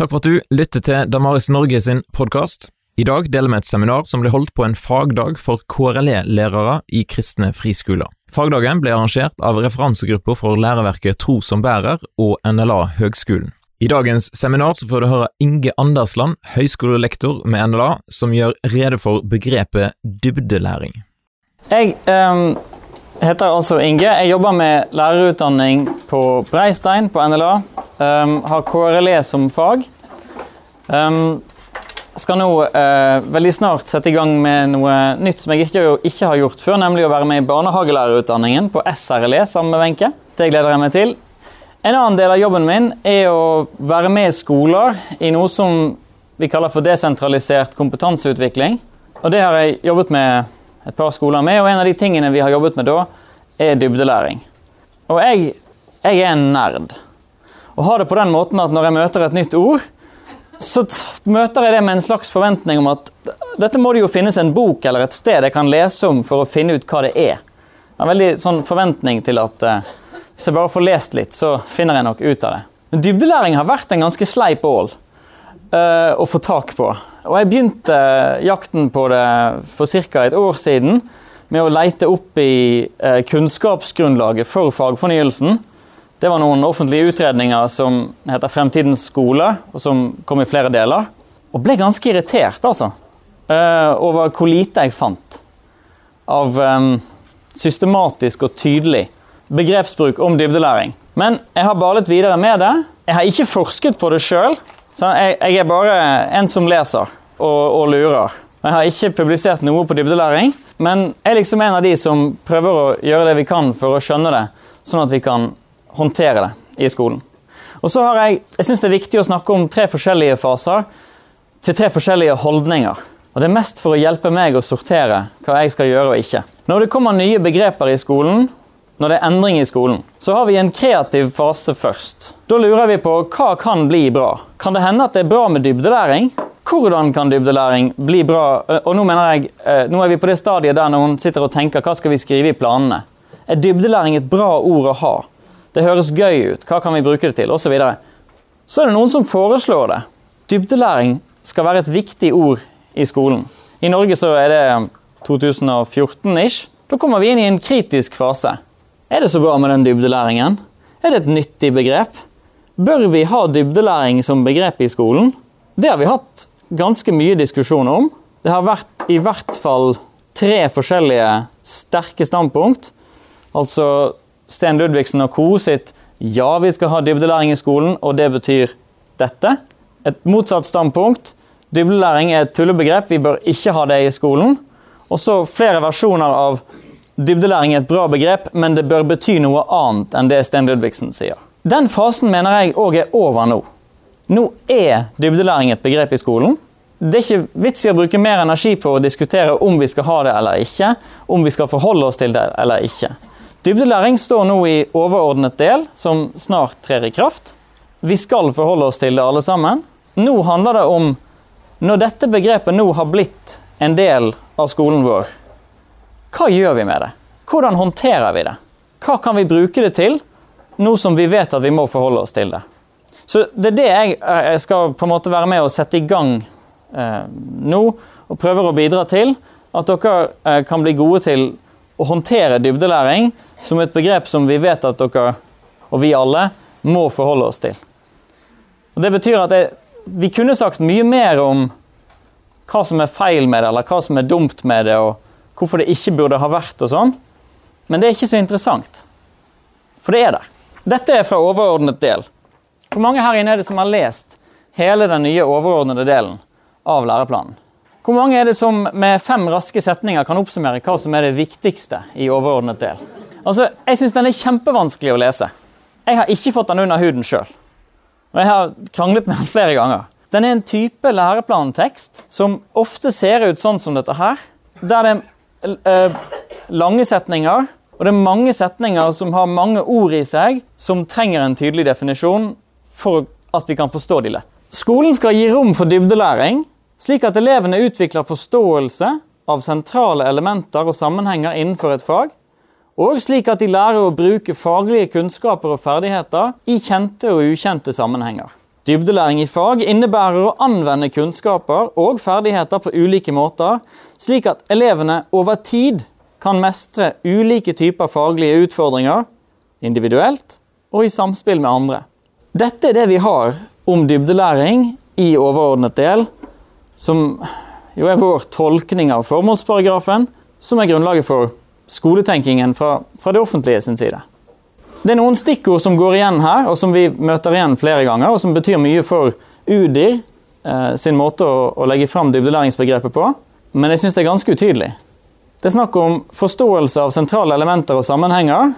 Takk for at du lytter til Damaris Norge sin podkast. I dag deler vi et seminar som ble holdt på en fagdag for KRLE-lærere i kristne friskoler. Fagdagen ble arrangert av referansegrupper for læreverket Tro som bærer og NLA Høgskolen. I dagens seminar så får du høre Inge Andersland, høyskolelektor med NLA, som gjør rede for begrepet dybdelæring. Jeg um, heter altså Inge. Jeg jobber med lærerutdanning på Breistein på NLA. Um, har KRLE som fag. Um, skal nå uh, veldig snart sette i gang med noe nytt som jeg ikke, ikke, har gjort før, nemlig å være med i barnehagelærerutdanningen på SRLE sammen med Wenche. Det gleder jeg meg til. En annen del av jobben min er å være med i skoler i noe som vi kaller for desentralisert kompetanseutvikling. Og det har jeg jobbet med et par skoler med, og en av de tingene vi har jobbet med da, er dybdelæring. Og jeg, jeg er en nerd. Og har det på den måten at når jeg møter et nytt ord, så møter jeg det med en slags forventning om at dette må det jo finnes en bok eller et sted jeg kan lese om for å finne ut hva det er. Jeg har en veldig sånn forventning til at eh, hvis jeg bare får lest litt, så finner jeg nok ut av det. Men dybdelæring har vært en ganske sleip ål uh, å få tak på. Og jeg begynte jakten på det for ca. et år siden med å leite opp i uh, kunnskapsgrunnlaget for fagfornyelsen. Det var noen offentlige utredninger som heter Fremtidens skole, og som kom i flere deler. Og ble ganske irritert, altså. Uh, over hvor lite jeg fant av um, systematisk og tydelig begrepsbruk om dybdelæring. Men jeg har balet videre med det. Jeg har ikke forsket på det sjøl. Jeg, jeg, er bare en som leser og, og, lurer. Jeg har ikke publisert noe på dybdelæring, men jeg er liksom en av de som prøver å gjøre det vi kan for å skjønne det, sånn at vi kan håndtere det i skolen. Og så har Jeg jeg synes det er viktig å snakke om tre forskjellige faser til tre forskjellige holdninger. Og Det er mest for å hjelpe meg å sortere hva jeg skal gjøre og ikke. Når det kommer nye begreper i skolen, når det er endring i skolen, så har vi en kreativ fase først. Da lurer vi på hva kan bli bra. Kan det hende at det er bra med dybdelæring? Hvordan kan dybdelæring bli bra? Og nå mener jeg, nå er vi på det stadiet der noen sitter og tenker hva skal vi skrive i planene. Er dybdelæring et bra ord å ha? Det høres gøy ut. Hva kan vi bruke det til? Og så, videre. så er det noen som foreslår det. Dybdelæring skal være et viktig ord i skolen. I Norge så er det 2014-ish. Da kommer vi inn i en kritisk fase. Er det så bra med den dybdelæringen? Er det et nyttig begrep? Bør vi ha dybdelæring som begrep i skolen? Det har vi hatt ganske mye diskusjon om. Det har vært i hvert fall tre forskjellige sterke standpunkt. Altså Sten Ludvigsen og co. sitt 'ja, vi skal ha dybdelæring i skolen', og det betyr dette. Et motsatt standpunkt. Dybdelæring er et tullebegrep, vi bør ikke ha det i skolen. Og så flere versjoner av Dybdelæring er et bra begrep, men det bør bety noe annet enn det Sten Ludvigsen sier. Den fasen mener jeg òg er over nå. Nå er dybdelæring et begrep i skolen. Det er ikke vits i å bruke mer energi på å diskutere om vi skal ha det eller ikke, om vi skal forholde oss til det eller ikke. Dybdelæring står nå i overordnet del, som snart trer i kraft. Vi skal forholde oss til det alle sammen. Nå handler det om når dette begrepet nå har blitt en del av skolen vår, hva gjør vi med det? Hvordan håndterer vi det? Hva kan vi bruke det til, nå som vi vet at vi må forholde oss til det? Så Det er det jeg, jeg skal på en måte være med og sette i gang eh, nå, og prøver å bidra til at dere eh, kan bli gode til å håndtere dybdelæring som et begrep som vi vet at dere, og vi alle, må forholde oss til. Og Det betyr at jeg, vi kunne sagt mye mer om hva som er feil med det, eller hva som er dumt med det, og hvorfor det ikke burde ha vært og sånn. Men det er ikke så interessant. For det er det. Dette er fra overordnet del. Hvor mange her inne er det som har lest hele den nye overordnede delen av læreplanen? Hvor mange er det som med fem raske setninger kan oppsummere hva som er det viktigste i overordnet del? Altså, Jeg syns den er kjempevanskelig å lese. Jeg har ikke fått den under huden sjøl. Og jeg har kranglet med den flere ganger. Den er en type læreplantekst som ofte ser ut sånn som dette her. Der det Eh, lange setninger, og det er mange setninger som har mange ord i seg, som trenger en tydelig definisjon for at vi kan forstå de lett. Skolen skal gi rom for dybdelæring, slik at elevene utvikler forståelse av sentrale elementer og sammenhenger innenfor et fag, og slik at de lærer å bruke faglige kunnskaper og ferdigheter i kjente og ukjente sammenhenger. Dybdelæring i fag innebærer å anvende kunnskaper og ferdigheter på ulike måter, slik at elevene over tid kan mestre ulike typer faglige utfordringer, individuelt og i samspill med andre. Dette er det vi har om dybdelæring i overordnet del, som jo er vår tolkning av formålsparagrafen, som er grunnlaget for skoletenkingen fra, fra det offentlige sin side. Det er noen stikkord som går igjen her, og som vi møter igjen flere ganger, og som betyr mye for UDIR eh, sin måte å, å legge fram dybdelæringsbegrepet på, men jeg syns det er ganske utydelig. Det er snakk om forståelse av sentrale elementer og sammenhenger,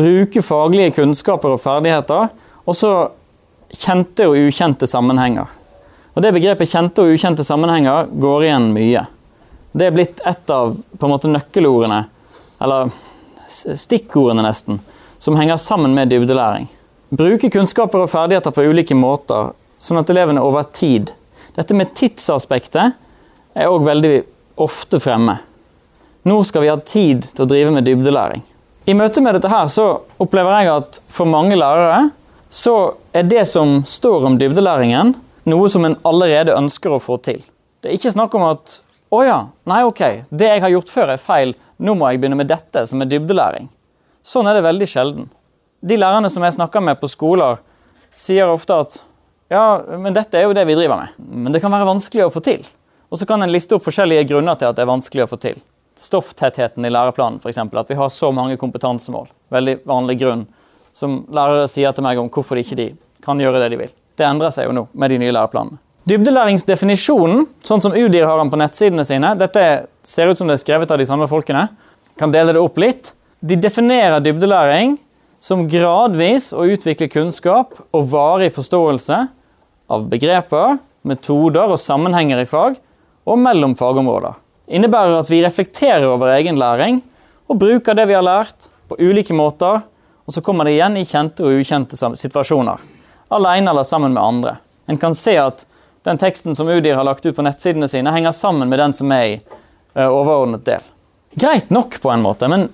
bruke faglige kunnskaper og ferdigheter, og så kjente og ukjente sammenhenger. Og Det begrepet kjente og ukjente sammenhenger går igjen mye. Det er blitt et av på en måte nøkkelordene, eller stikkordene nesten, som henger sammen med dybdelæring. Bruke kunnskaper og ferdigheter på ulike måter, sånn at elevene over tid Dette med tidsaspektet er òg veldig ofte fremme. Nå skal vi ha tid til å drive med dybdelæring. I møte med dette her så opplever jeg at for mange lærere så er det som står om dybdelæringen, noe som en allerede ønsker å få til. Det er ikke snakk om at å ja, nei ok, det jeg har gjort før er feil, nå må jeg begynne med dette, som er dybdelæring. Sånn er det veldig sjelden. De lærerne som jeg snakker med på skoler, sier ofte at ja, men dette er jo det vi driver med. Men det kan være vanskelig å få til. Og så kan en liste opp forskjellige grunner til at det er vanskelig å få til. Stofftettheten i læreplanen, f.eks. At vi har så mange kompetansemål. Veldig vanlig grunn. Som lærere sier til meg om hvorfor de ikke de kan gjøre det de vil. Det endrer seg jo nå med de nye læreplanene. Dybdelæringsdefinisjonen, sånn som UDIR har den på nettsidene sine, dette ser ut som det er skrevet av de samme folkene. Kan dele det opp litt. De definerer dybdelæring som gradvis å utvikle kunnskap og varig forståelse av begreper, metoder og sammenhenger i fag og mellom fagområder. Innebærer at vi reflekterer over egen læring og bruker det vi har lært, på ulike måter, og så kommer det igjen i kjente og ukjente situasjoner. Alene eller sammen med andre. En kan se at den teksten som UDIR har lagt ut på nettsidene sine, henger sammen med den som er i uh, overordnet del. Greit nok, på en måte, men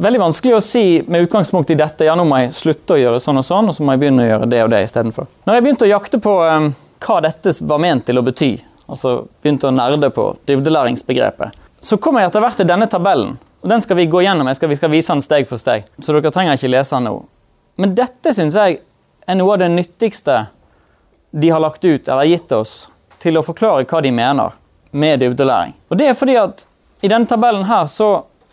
veldig vanskelig å si med utgangspunkt i dette ja, nå må jeg slutte å gjøre sånn og sånn, og så må jeg begynne å gjøre det og det istedenfor. Når jeg begynte å jakte på um, hva dette var ment til å bety, altså begynte å nerde på dybdelæringsbegrepet, så kom jeg etter hvert til denne tabellen. og Den skal vi gå gjennom. Skal, vi skal vise den steg for steg, så dere trenger ikke lese den nå. Men dette syns jeg er noe av det nyttigste de har lagt ut eller gitt oss til å forklare hva de mener med dybdelæring. Og det er fordi at i denne tabellen her så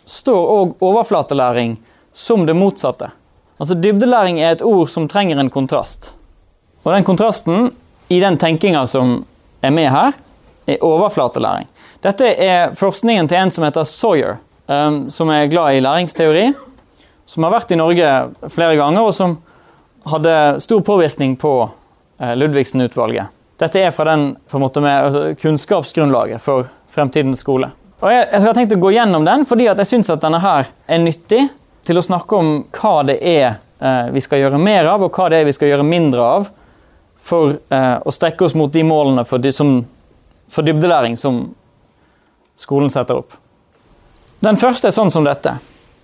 står òg overflatelæring som det motsatte. Altså Dybdelæring er et ord som trenger en kontrast. Og den kontrasten i den tenkinga som er med her, er overflatelæring. Dette er forskningen til en som heter Sawyer, um, som er glad i læringsteori. Som har vært i Norge flere ganger, og som hadde stor påvirkning på Eh, Ludvigsen-utvalget. Dette er fra den måte, med, altså, kunnskapsgrunnlaget for fremtidens skole. Og jeg, jeg har tenkt å gå gjennom den fordi jeg syns denne her er nyttig til å snakke om hva det er eh, vi skal gjøre mer av, og hva det er vi skal gjøre mindre av for eh, å strekke oss mot de målene for, de, som, for dybdelæring som skolen setter opp. Den første er sånn som dette.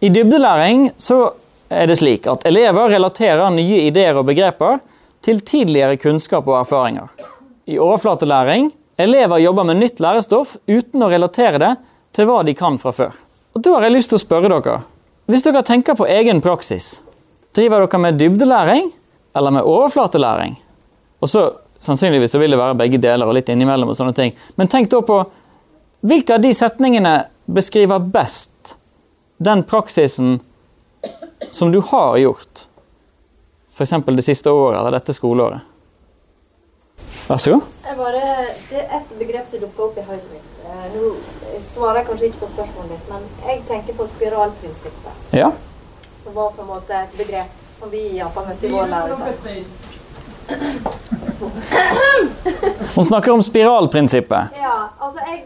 I dybdelæring så er det slik at elever relaterer nye ideer og begreper til tidligere kunnskap og erfaringer. I overflatelæring elever jobber med nytt lærestoff uten å relatere det til hva de kan fra før. Og Da har jeg lyst til å spørre dere. Hvis dere tenker på egen praksis, driver dere med dybdelæring eller med overflatelæring? Og så Sannsynligvis så vil det være begge deler og litt innimellom. og sånne ting. Men tenk da på hvilke av de setningene beskriver best den praksisen som du har gjort F.eks. det siste året eller dette skoleåret? Vær så god. Bare, det er et begrep som dukker opp i hodet mitt. Eh, nå svarer jeg kanskje ikke på spørsmålet ditt, men jeg tenker på spiralprinsippet. Ja. Som var på en måte et begrep som vi iallfall møtte i vår lærer. Hun snakker om spiralprinsippet. Ja, altså jeg,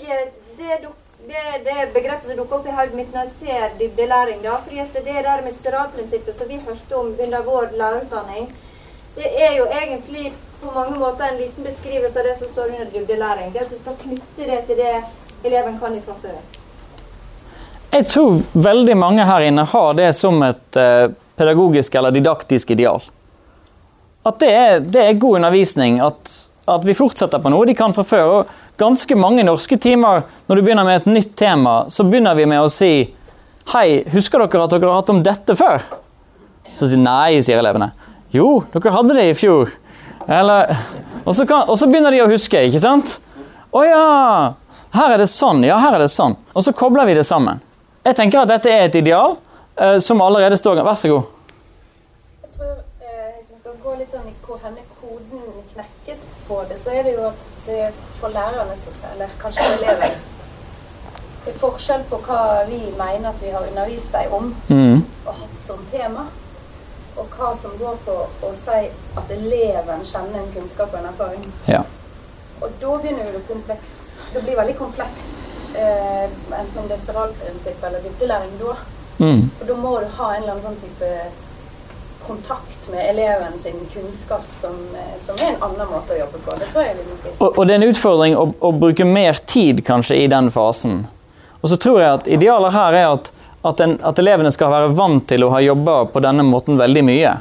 det, det, det begrepet som dukker opp i hodet mitt når jeg ser dybdelæring. da, fordi at det der med spiralprinsippet som vi hørte om under vår lærerutdanning, det er jo egentlig på mange måter en liten beskrivelse av det som står under dybdelæring. Det at du skal knytte det til det eleven kan ifra før. Jeg tror veldig mange her inne har det som et eh, pedagogisk eller didaktisk ideal. at det, er, det er god undervisning. At, at vi fortsetter på noe de kan fra før. Og ganske mange norske timer når du begynner med et nytt tema, så begynner vi med å si Hei, husker dere at dere har hatt om dette før? Så sier nei, sier elevene. Jo, dere hadde det i fjor. Eller, og, så begynner de å huske, ikke sant? Å ja! Her er det sånn, ja, her er det sånn. Og så kobler vi det sammen. Jeg tenker at dette er et ideal eh, som allerede står Vær så god. Jeg tror eh, Hvis en skal gå litt sånn i hvor henne koden knekkes på det, så er det jo at det er for lærerne, eller kanskje for elevene Det er forskjell på hva vi mener at vi har undervist dem om Mm. og hatt som tema, og hva som går på å si at eleven kjenner en kunnskap og en erfaring. Ja. Og da begynner det kompleks Det blir veldig komplekst, eh, enten om det er spiralprinsipp eller dybdelæring da. Mm. Og da må du ha en eller annen sånn type kontakt med eleven sin kunnskap som, eh, som er en annen måte å jobbe på. Det tror jeg vi må si. Og, og det er en utfordring å, å bruke mer tid kanskje i den fasen. Og så tror jeg at idealet her er at, at, en, at elevene skal være vant til å ha jobba på denne måten veldig mye.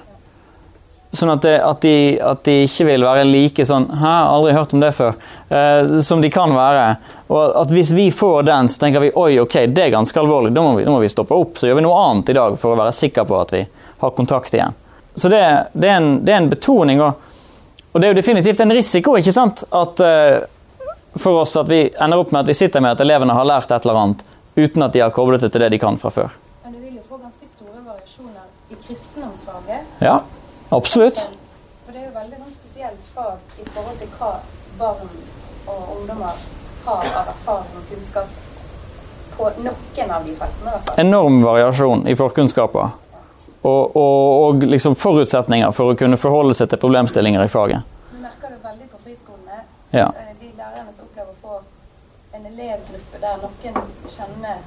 Sånn at, det, at, de, at de ikke vil være like sånn Hæ, aldri hørt om det før. Eh, som de kan være. Og at hvis vi får den, så tenker vi oi, ok, det er ganske alvorlig. Da må, vi, da må vi stoppe opp. Så gjør vi noe annet i dag for å være sikker på at vi har kontakt igjen. Så det, det, er, en, det er en betoning. Og, og det er jo definitivt en risiko, ikke sant? At eh, for oss at vi ender opp med at vi sitter med at elevene har lært et eller annet uten at de har koblet det til det de kan fra før. Men du vil jo få ganske store variasjoner i kristendomsfaget. Ja, absolutt. For det er jo veldig sånn spesielt fag i forhold til hva barn og ungdommer har av erfaring og kunnskap på noen av de feltene. i hvert fall. Enorm variasjon i forkunnskaper. Og, og, og liksom forutsetninger for å kunne forholde seg til problemstillinger i faget. Du merker det veldig på friskolene. Ja. Eh, De lærerne som opplever å få en elevgruppe der noen kjenner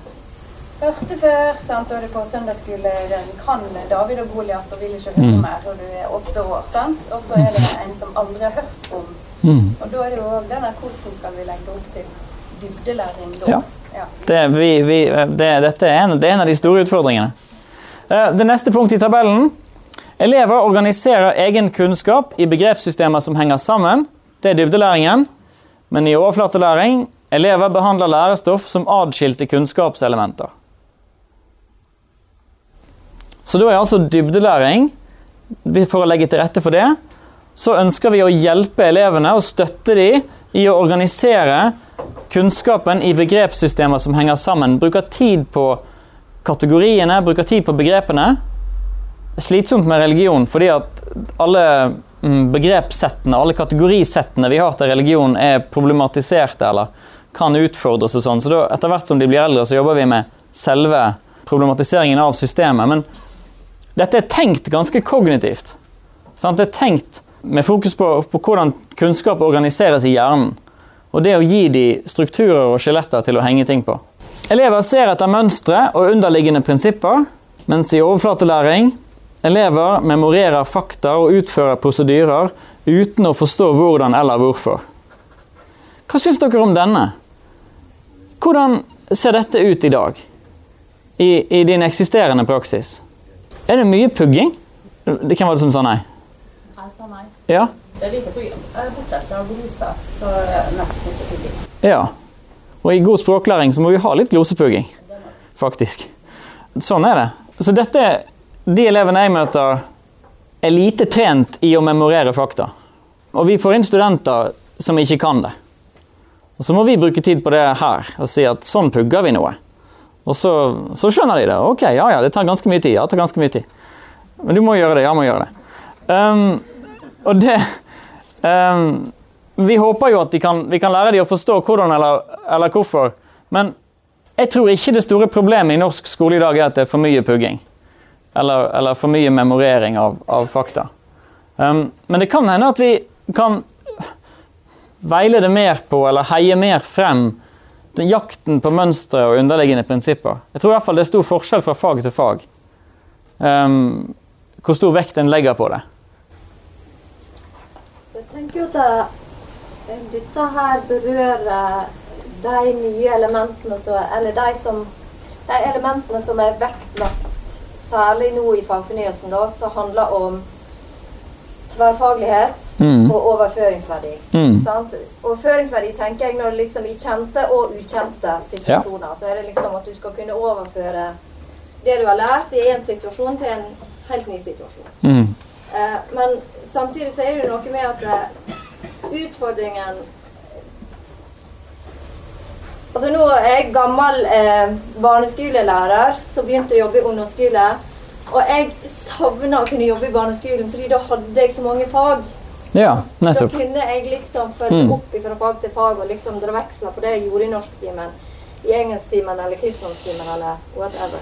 Hørte før, sant? og er du på søndagsskole, den kan David og Goliat og vil ikke høre Mm. mer, og du er åtte år. sant? Og så er det en som aldri har hørt om. Mm. Og da er det jo òg der hvordan skal vi legge opp til dybdelæring da? Ja. Ja. Det, vi, vi, det, dette er en, det er en av de store utfordringene. Eh, Det neste punktet i tabellen. Elever organiserer egen kunnskap i begrepssystemer som henger sammen. Det er dybdelæringen. Men i overflatelæring elever behandler lærestoff som adskilte kunnskapselementer. Så da er altså dybdelæring For å legge til rette for det, så ønsker vi å hjelpe elevene og støtte dem i å organisere kunnskapen i begrepssystemer som henger sammen. Bruker tid på kategoriene, bruker tid på begrepene. Det er slitsomt med religion fordi at alle mm, begrepssettene, alle kategorisettene vi har til religion, er problematiserte eller kan utfordres og sånn. Så da, etter hvert som de blir eldre, så jobber vi med selve problematiseringen av systemet. Men dette er tenkt ganske kognitivt. Sant? Det er tenkt med fokus på, på hvordan kunnskap organiseres i hjernen. Og det å gi de strukturer og skjeletter til å henge ting på. Elever ser etter mønstre og underliggende prinsipper, mens i overflatelæring elever memorerer fakta og utfører prosedyrer uten å forstå hvordan eller hvorfor. Hva syns dere om denne? Hvordan ser dette ut i dag? I, i din eksisterende praksis? Er det mye pugging? Det Hvem var det som sa nei? Jeg sa nei. Ja? Det er lite pugging. Bortsett fra glosa, så nesten ikke pugging. Ja. Og i god språklæring så må vi ha litt glosepugging, faktisk. Sånn er det. Så dette, de elevene jeg møter, er lite trent i å memorere fakta. Og vi får inn studenter som ikke kan det. Og så må vi bruke tid på det her og si at sånn pugger vi noe. Og så, så skjønner de det. Ok, ja ja, det tar ganske mye tid. Ja, det tar ganske mye tid. Men du må gjøre det. Ja, må gjøre det. Um, og det um, Vi håper jo at kan, vi kan lære dem å forstå hvordan eller, eller hvorfor. Men jeg tror ikke det store problemet i norsk skole i dag er at det er for mye pugging. Eller, eller for mye memorering av, av fakta. Um, men det kan hende at vi kan veilede mer på, eller heie mer frem, den jakten på mønstre og underliggende prinsipper. Jeg tror i hvert fall det er stor forskjell fra fag til fag. Um, hvor stor vekt en legger på det. Jeg tenker at eh, dette her berører de nye elementene som Eller de, som, de elementene som er vektlagt særlig nå i fagfornyelsen, som handler om tverrfaglighet Mm. og overføringsverdi. Mm. Overføringsverdi tenker jeg når det liksom i kjente og ukjente situasjoner. Så er det liksom at du skal kunne overføre det du har lært i én situasjon, til en helt ny situasjon. Mm. Eh, men samtidig så er det noe med at eh, utfordringen Altså nå er jeg gammel eh, barneskolelærer som begynte å jobbe i ungdomsskole. Og jeg savna å kunne jobbe i barneskolen, fordi da hadde jeg så mange fag. Ja, Da kunne jeg liksom følge Mm. opp fra fag til fag og liksom dra veksler på det jeg gjorde i norsktimen, i engelsktimen eller kristendomstimen eller whatever.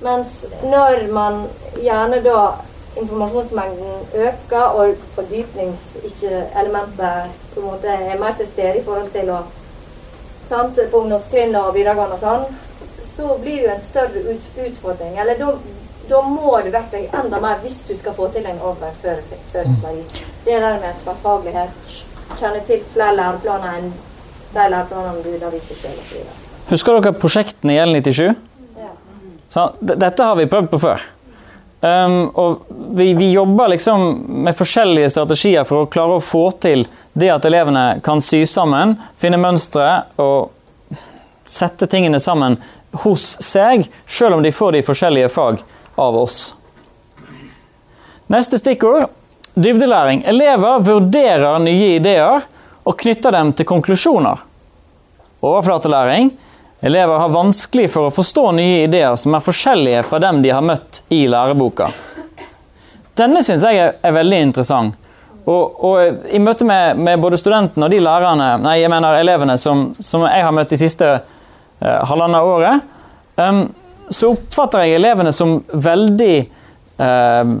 Mens når man gjerne da informasjonsmengden øker og fordypningselementet på en måte er mer til stede i forhold til å sant, På ungdomstrinnet og videregående og sånn, så blir det jo en større utfordring. Eller da, da må du vektlegge enda mer hvis du skal få til en overføringsverdi. Det der med tverrfaglighet, kjenne til flere læreplaner enn de læreplanene du underviser osv. Husker dere prosjektene i L97? Ja. Dette har vi prøvd på før. Um, og vi, vi jobber liksom med forskjellige strategier for å klare å få til det at elevene kan sy sammen, finne mønstre og sette tingene sammen hos seg, selv om de får de forskjellige fag av oss. Neste stikkord dybdelæring. Elever vurderer nye ideer og knytter dem til konklusjoner. Overflatelæring. Elever har vanskelig for å forstå nye ideer som er forskjellige fra dem de har møtt i læreboka. Denne syns jeg er, veldig interessant. Og, og I møte med, med både studentene og de lærerne, nei, jeg mener elevene som, som jeg har møtt de siste eh, halvannet året, em, så oppfatter jeg elevene som veldig eh,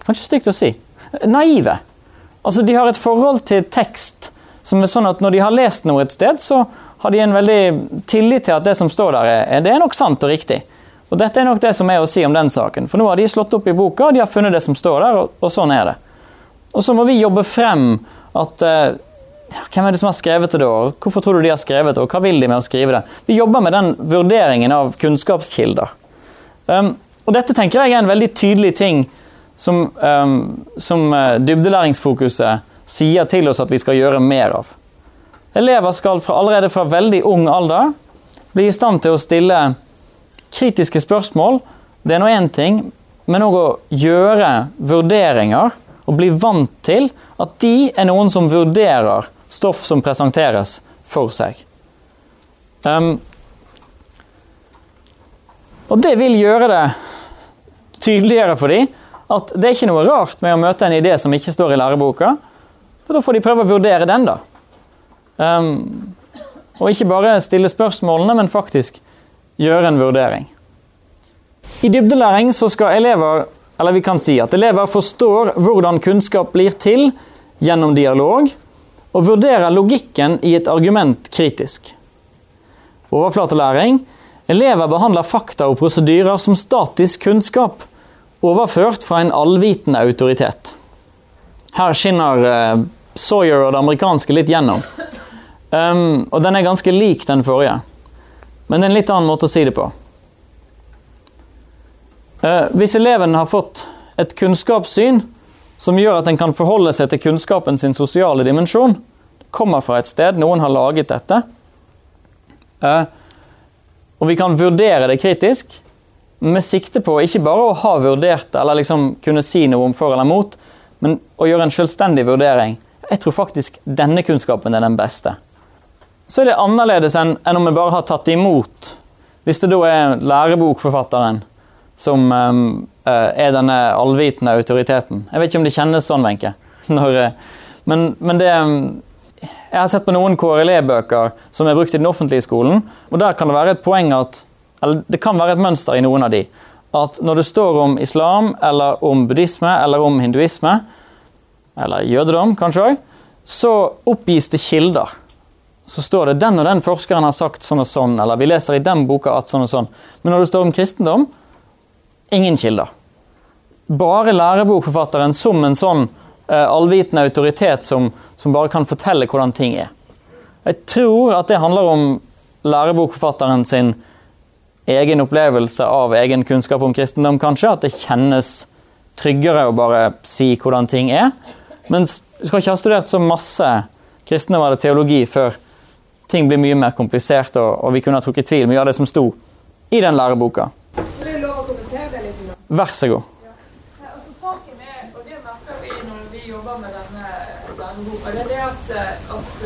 Kanskje stygt å si. Naive. Altså, De har et forhold til tekst som er sånn at når de har lest noe et sted, så har de en veldig tillit til at det som står der, er, det er nok sant og riktig. Og Dette er nok det som er å si om den saken. For nå har de slått opp i boka, og de har funnet det som står der, og, og sånn er det. Og så må vi jobbe frem at eh, ja, Hvem er det som har skrevet det, og Hvorfor tror du de har skrevet det, og hva vil de med å skrive det? Vi jobber med den vurderingen av kunnskapskilder. Um, og dette tenker jeg er en veldig tydelig ting som, um, som uh, dybdelæringsfokuset sier til oss at vi skal gjøre mer av. Elever skal fra, allerede fra veldig ung alder bli i stand til å stille kritiske spørsmål. Det er nå én ting, men òg å gjøre vurderinger og bli vant til at de er noen som vurderer stoff som presenteres for seg. Um, og det vil gjøre det tydeligere for dem at det er ikke noe rart med å møte en idé som ikke står i læreboka. For da får de prøve å vurdere den, da. Um, og ikke bare stille spørsmålene, men faktisk gjøre en vurdering. I dybdelæring så skal elever, eller vi kan si at elever forstår hvordan kunnskap blir til gjennom dialog, og vurderer logikken i et argument kritisk. Overflatelæring. Elever behandler fakta og prosedyrer som statisk kunnskap, overført fra en allvitende autoritet. Her skinner uh, Sawyer og det amerikanske litt gjennom. Um, og den er ganske lik den forrige, men det er en litt annen måte å si det på. Uh, hvis eleven har fått et kunnskapssyn som gjør at en kan forholde seg til kunnskapen sin sosiale dimensjon, kommer fra et sted, noen har laget dette, eh, og vi kan vurdere det kritisk, med sikte på ikke bare å ha vurdert det, eller liksom kunne si noe om for eller mot, men å gjøre en selvstendig vurdering. Jeg tror faktisk denne kunnskapen er den beste. Så er det annerledes enn, om vi bare har tatt imot. Hvis det da er lærebokforfatteren som um, er denne allvitende autoriteten. Jeg vet ikke om det kjennes sånn, Wenche. Eh, Men, men det Jeg har sett på noen KRLE-bøker som er brukt i den offentlige skolen, og der kan det være et poeng at eller det kan være et mønster i noen av de. At når det står om islam, eller om buddhisme, eller om hinduisme, eller jødedom kanskje òg, så oppgis det kilder. Så står det 'den og den forskeren har sagt sånn og sånn', eller 'vi leser i den boka at sånn og sånn'. Men når det står om kristendom, ingen kilder. Bare lærebokforfatteren som en sånn eh, allvitende autoritet som, som bare kan fortelle hvordan ting er. Jeg tror at det handler om lærebokforfatteren sin egen opplevelse av egen kunnskap om kristendom, kanskje. At det kjennes tryggere å bare si hvordan ting er. Mens du skal ikke ha studert så masse kristendom eller teologi før ting blir mye mer komplisert, og, og vi kunne ha trukket tvil mye av det som sto i den læreboka. Det er lov å kommentere det litt. nå. Vær så god. Nei, altså saken er, og det merker vi når vi jobber med denne, denne boka, det er det at, eh, at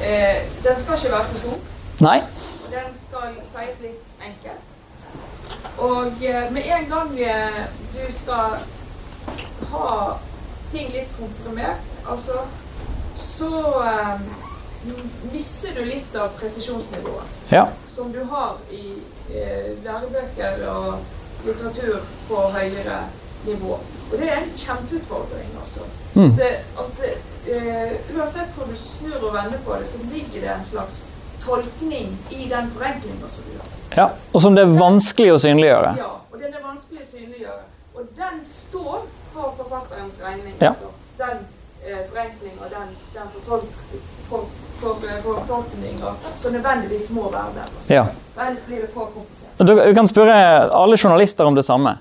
eh, den skal ikke være for stor, Nei? og den skal sies litt enkelt. Og eh, med en gang eh, du skal ha ting litt komprimert, altså, så eh, misser du litt av presisjonsnivået Ja. som du har i eh, lærebøker og litteratur på høyere nivå. Og det er en kjempeutfordring, altså. Mm. Det, at eh, uansett hvor du snur og vender på det, så ligger det en slags tolkning i den forenklinga som du gjør. ja. Og som det er vanskelig å synliggjøre. Ja, og den er vanskelig å synliggjøre. Og den står for forfatterens regning. Ja. Altså. Den eh, forenklinga, den, den fortolk, for, for, eh, som nødvendigvis må være der. Ja. Ellers blir det for komplisert. Du du kan spørre alle journalister om det samme.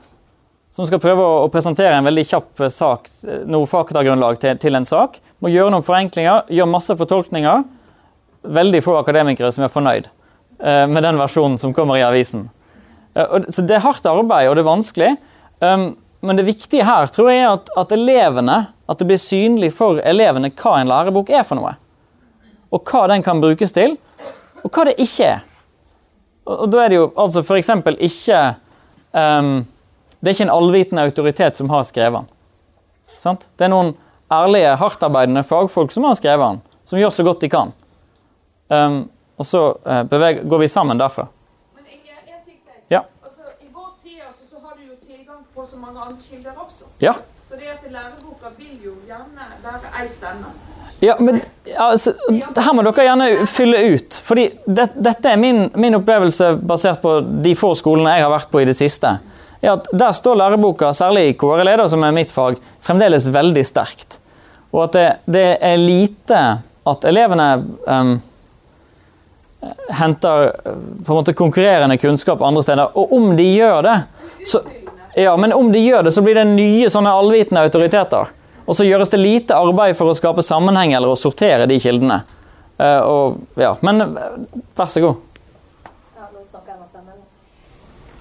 Som skal prøve å å presentere en veldig kjapp eh, sak, eh, noe faktagrunnlag til, til en sak. Må gjøre noen forenklinger, gjøre masse fortolkninger. Veldig få akademikere som er fornøyd eh, med den versjonen som kommer i avisen. Eh, så det er hardt arbeid, og det er vanskelig. Um, men det viktige her tror jeg er at, at elevene, at det blir synlig for elevene hva en lærebok er for noe. Og hva den kan brukes til, og hva det ikke er. Og, og da er det jo altså eksempel ikke um, Det er ikke en allvitende autoritet som har skrevet den. Sant? Det er noen ærlige, hardtarbeidende fagfolk som har skrevet den, som gjør så godt de kan. Um, og så uh, beveger, går vi sammen derfra. Men Inge, en ting til. Ja. Altså, I vår tid altså, så har du jo tilgang på så mange andre kilder også. Ja. Så det at læreboka vil jo gjerne være ei stemme. Ja, men altså, Her må dere gjerne fylle ut. fordi det, Dette er min, min opplevelse basert på de få skolene jeg har vært på i det siste. er at Der står læreboka, særlig i KRLE, da, som er mitt fag, fremdeles veldig sterkt. Og at det, det er lite at elevene um, henter på en måte konkurrerende kunnskap andre steder. Og om de gjør det, så, ja, men om de gjør det, så blir det nye sånne allvitende autoriteter. Og så gjøres det lite arbeid for å skape sammenheng eller å sortere de kildene. Uh, og, ja, men eh, vær så god.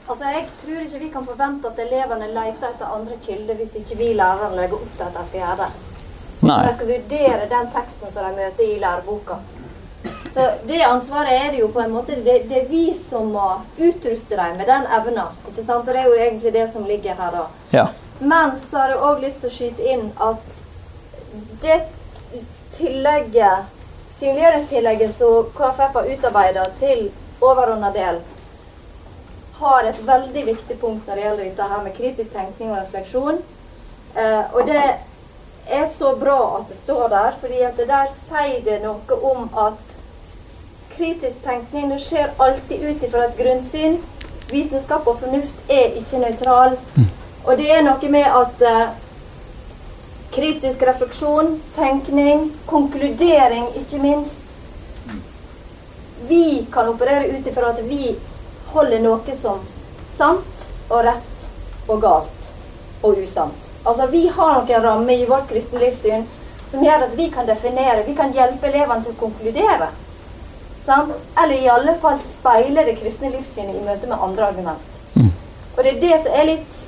Altså, Jeg tror ikke vi kan forvente at elevene leter etter andre kilder hvis ikke vi lærere legger opp til at de skal gjøre det. Nei. De skal vurdere den teksten som de møter i læreboka. Så det ansvaret er det jo på en måte Det, det er vi som må utruste dem med den evna. Ikke sant? Og det er jo egentlig det som ligger her, da. Ja. Men så har jeg òg lyst til å skyte inn at det tillegget, synliggjøringstillegget som KFF har utarbeida til overordna del, har et veldig viktig punkt når det gjelder dette her med kritisk tenkning og refleksjon. Eh, og det er så bra at det står der, fordi at det der sier det noe om at kritisk tenkning det skjer alltid ut ifra et grunnsyn. Vitenskap og fornuft er ikke nøytral. Og det er noe med at eh, kritisk refleksjon, tenkning, konkludering ikke minst Vi kan operere ut ifra at vi holder noe som sant og rett og galt og usant. Altså Vi har noen rammer i vårt kristne livssyn som gjør at vi kan definere, vi kan hjelpe elevene til å konkludere. Sant? Eller i alle fall speile det kristne livssynet i møte med andre argument. Og det er det som er litt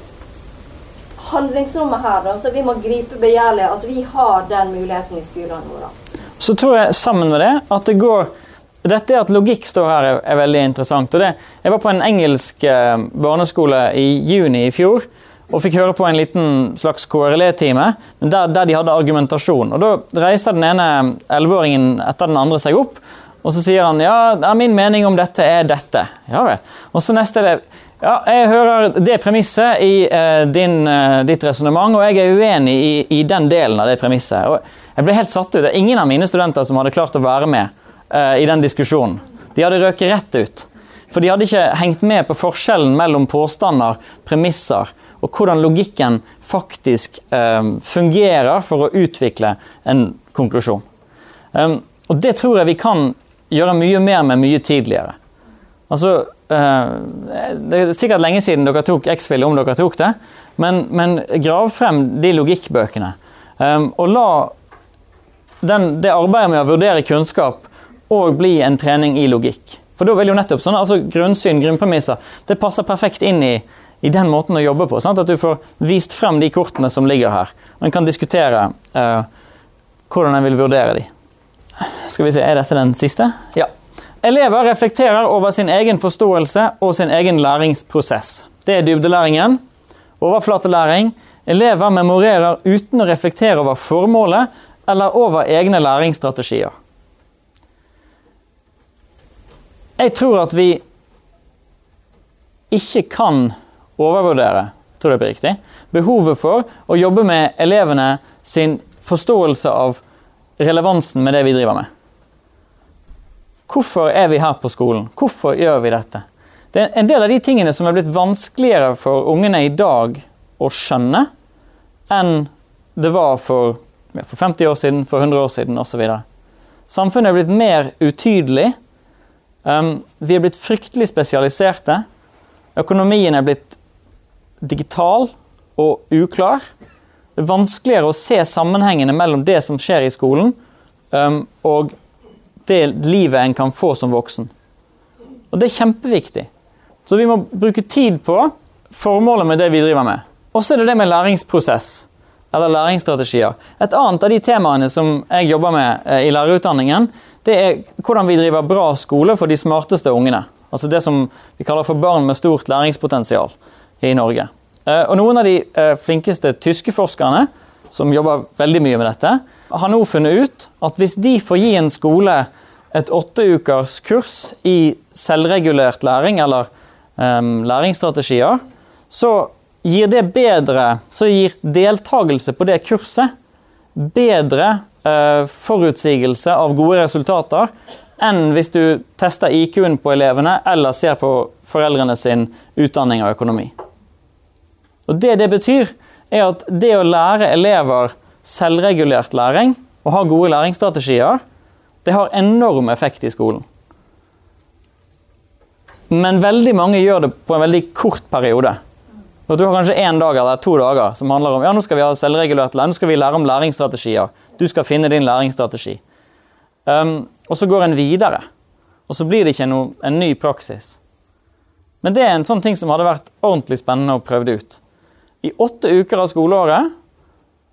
handlingsrommet her, da, så vi må gripe begjærlig at vi har den muligheten i skolene våre. Så tror jeg sammen med det at det går Dette at logikk står her, er, er veldig interessant. Det, jeg var på en engelsk eh, barneskole i juni i fjor og fikk høre på en liten slags KRLE-time der, der de hadde argumentasjon. Og Da reiser den ene elleveåringen etter den andre seg opp, og så sier han ja, min mening om dette er dette. Ja vel. Og så neste elev ja, jeg hører det premisset i eh, din, eh, ditt resonnement, og jeg er uenig i, i den delen av det premisset. Og jeg ble helt satt ut. Det er ingen av mine studenter som hadde klart å være med eh, i den diskusjonen. De hadde røket rett ut. For de hadde ikke hengt med på forskjellen mellom påstander, premisser, og hvordan logikken faktisk eh, fungerer for å utvikle en konklusjon. Um, og det tror jeg vi kan gjøre mye mer med mye tidligere. Altså, det er sikkert lenge siden dere tok X-Fill, om dere tok det. Men, men grav frem de logikkbøkene. Um, og la den, det arbeidet med å vurdere kunnskap og bli en trening i logikk. For da vil jo nettopp sånn, altså grunnsyn, grunnpremisser, det passer perfekt inn i, i den måten å jobbe på. Sant? At du får vist frem de kortene som ligger her. Og en kan diskutere uh, hvordan en vil vurdere de. Skal vi se, Er dette den siste? Ja. Elever reflekterer over sin egen forståelse og sin egen læringsprosess. Det er dybdelæringen. Overflatelæring. Elever memorerer uten å reflektere over formålet eller over egne læringsstrategier. Jeg tror at vi ikke kan overvurdere tror jeg på riktig, behovet for å jobbe med elevene sin forståelse av relevansen med det vi driver med. Hvorfor er vi her på skolen? Hvorfor gjør vi dette? Det er en del av de tingene som er blitt vanskeligere for ungene i dag å skjønne enn det var for, for 50 år siden, for 100 år siden osv. Samfunnet er blitt mer utydelig. Um, vi er blitt fryktelig spesialiserte. Økonomien er blitt digital og uklar. Det er vanskeligere å se sammenhengene mellom det som skjer i skolen, um, og det livet en kan få som voksen. Og det er kjempeviktig. Så vi må bruke tid på formålet med det vi driver med. Og så er det det med læringsprosess, eller læringsstrategier. Et annet av de temaene som jeg jobber med eh, i lærerutdanningen, det er hvordan vi driver bra skole for de smarteste ungene. Altså det som vi kaller for barn med stort læringspotensial i Norge. Eh, og Noen av de eh, flinkeste tyske forskerne som jobber veldig mye med dette, har nå funnet ut at hvis de får gi en skole et åtteukers kurs i selvregulert læring, eller um, læringsstrategier, så gir det bedre Så gir deltakelse på det kurset bedre uh, forutsigelse av gode resultater enn hvis du tester IQ-en på elevene eller ser på foreldrene sin utdanning og økonomi. Og Det det betyr, er at det å lære elever selvregulert læring og ha gode læringsstrategier, det har enorm effekt i skolen. Men veldig mange gjør det på en veldig kort periode. Du har kanskje én dag eller to dager som handler om ja, nå skal vi ha selvregulert læring, nå skal vi lære om læringsstrategier. Du skal finne din læringsstrategi. Um, og så går en videre. Og så blir det ikke noe, en ny praksis. Men det er en sånn ting som hadde vært ordentlig spennende å prøve ut. I åtte uker av skoleåret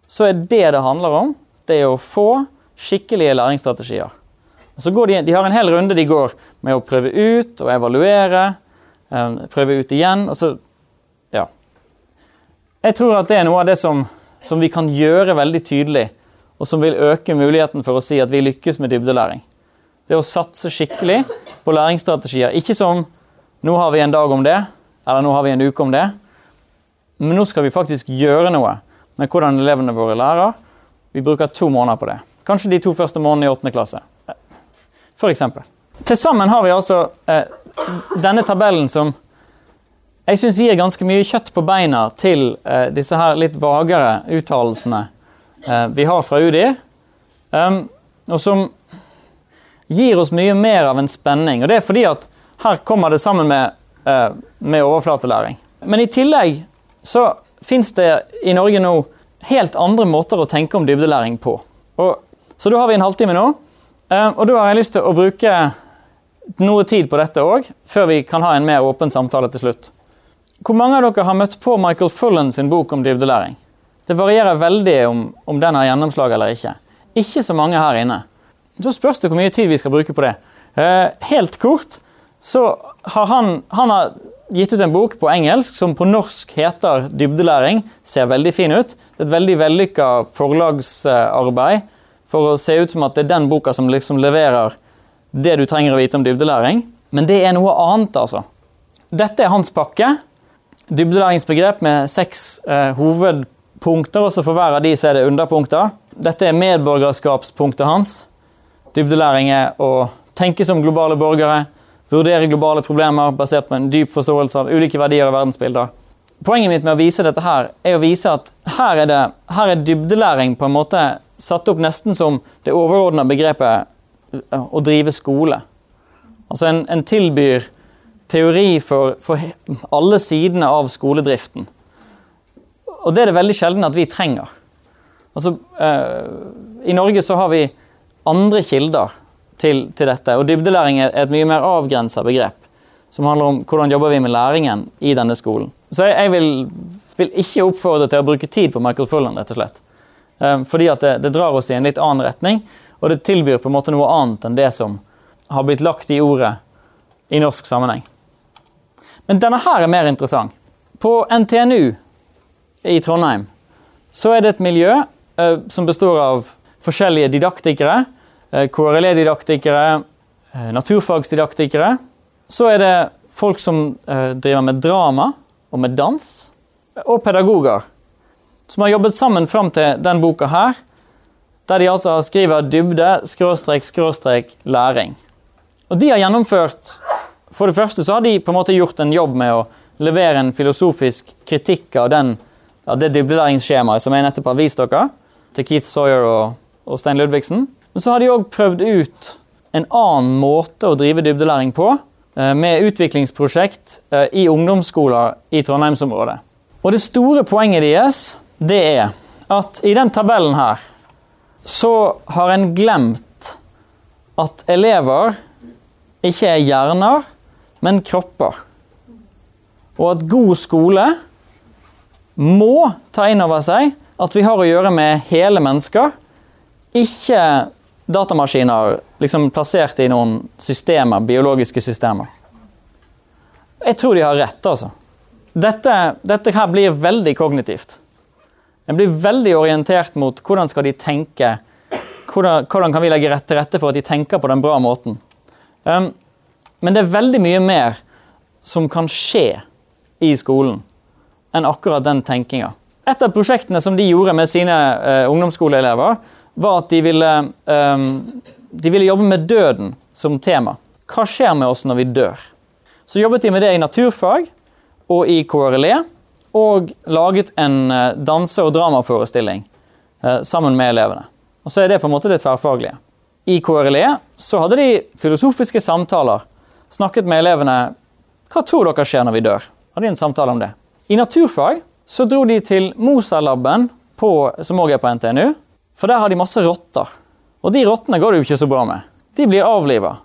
så er det det handler om, det er å få skikkelige læringsstrategier. Så de, de har en hel runde de går med å prøve ut og evaluere. Eh, prøve ut igjen. og så, ja. Jeg tror at det er noe av det som, som vi kan gjøre veldig tydelig, og som vil øke muligheten for å si at vi lykkes med dybdelæring. Det å satse skikkelig på læringsstrategier. Ikke som 'nå har vi en dag om det', eller 'nå har vi en uke om det'. Men nå skal vi faktisk gjøre noe med hvordan elevene våre lærer. Vi bruker to måneder på det. Kanskje de to første månedene i åttende klasse. For eksempel. Til sammen har vi altså eh, denne tabellen som jeg syns gir ganske mye kjøtt på beina til eh, disse her litt vagere uttalelsene eh, vi har fra UDI, um, og som gir oss mye mer av en spenning. Og det er fordi at her kommer det sammen med, eh, med overflatelæring. Men i tillegg så fins det i Norge nå helt andre måter å tenke om dybdelæring på. Og, så da har vi en halvtime nå, eh, og da har jeg lyst til å bruke noe tid på dette òg, før vi kan ha en mer åpen samtale til slutt. Hvor mange av dere har møtt på Michael Fullen sin bok om dybdelæring? Det varierer veldig om, om den har gjennomslag eller ikke. Ikke så mange her inne. Da spørs det hvor mye tid vi skal bruke på det. Eh, helt kort så har han, han har gitt ut en bok på engelsk som på norsk heter 'Dybdelæring'. Ser veldig fin ut. Det er et veldig vellykka forlagsarbeid for å se ut som at det er den boka som liksom leverer det du trenger å vite om dybdelæring. Men det er noe annet, altså. Dette er hans pakke. Dybdelæringsbegrep med seks eh, hovedpunkter, og så for hver av de så er det underpunkter. Dette er medborgerskapspunktet hans. Dybdelæring er å tenke som globale borgere, vurdere globale problemer basert på en dyp forståelse av ulike verdier og verdensbilder. Poenget mitt med å vise dette her, er å vise at her er, det, her er dybdelæring på en måte satt opp nesten som det overordna begrepet å drive skole. Altså en, en tilbyr teori for, for, alle sidene av skoledriften. og det er det veldig sjelden at vi trenger. Altså, eh, I Norge så har vi andre kilder til, til dette, og dybdelæring er et mye mer avgrensa begrep. Som handler om hvordan jobber vi med læringen i denne skolen. Så jeg, jeg vil, vil, ikke oppfordre til å bruke tid på Michael Fullan, rett og slett. Um, fordi at det, det, drar oss i en litt annen retning, og det tilbyr på en måte noe annet enn det som har blitt lagt i ordet i norsk sammenheng. Men denne her er mer interessant. På NTNU i Trondheim så er det et miljø uh, som består av forskjellige didaktikere. Eh, KRLE-didaktikere, eh, naturfagsdidaktikere. Så er det folk som eh, driver med drama og med dans, og pedagoger. Som har jobbet sammen fram til den boka her, der de altså skriver dybde, skråstrek, skråstrek, læring. Og de har gjennomført For det første så har de på en måte gjort en jobb med å levere en filosofisk kritikk av den, ja, det dybdelæringsskjemaet som jeg nettopp har vist dere, til Keith Sawyer og, og Stein Ludvigsen. Men så har de òg prøvd ut en annen måte å drive dybdelæring på, eh, med utviklingsprosjekt eh, i ungdomsskoler i Trondheimsområdet. Og det store poenget deres, det er at i den tabellen her så har en glemt at elever ikke er hjerner, men kropper. Og at god skole må ta inn over seg at vi har å gjøre med hele mennesker, ikke datamaskiner liksom plassert i noen systemer, biologiske systemer. Jeg tror de har rett, altså. Dette, dette her blir veldig kognitivt. En blir veldig orientert mot hvordan skal de tenke. Hvordan, hvordan kan vi legge rett til rette for at de tenker på den bra måten. Um, men det er veldig mye mer som kan skje i skolen enn akkurat den tenkinga. Et av prosjektene som de gjorde med sine uh, ungdomsskoleelever, var at de ville, um, de ville jobbe med døden som tema. Hva skjer med oss når vi dør? Så jobbet de med det i naturfag og i KRLE, og laget en uh, danse- og dramaforestilling uh, sammen med elevene. Og Så er det på en måte det tverrfaglige. I KRLE så hadde de filosofiske samtaler snakket med elevene hva tror dere skjer når vi dør. Hadde de en samtale om det. I naturfag så dro de til Mosa-laben, som òg er på NTNU. For der har de masse rotter. Og de rottene går det jo ikke så bra med. De blir avliva.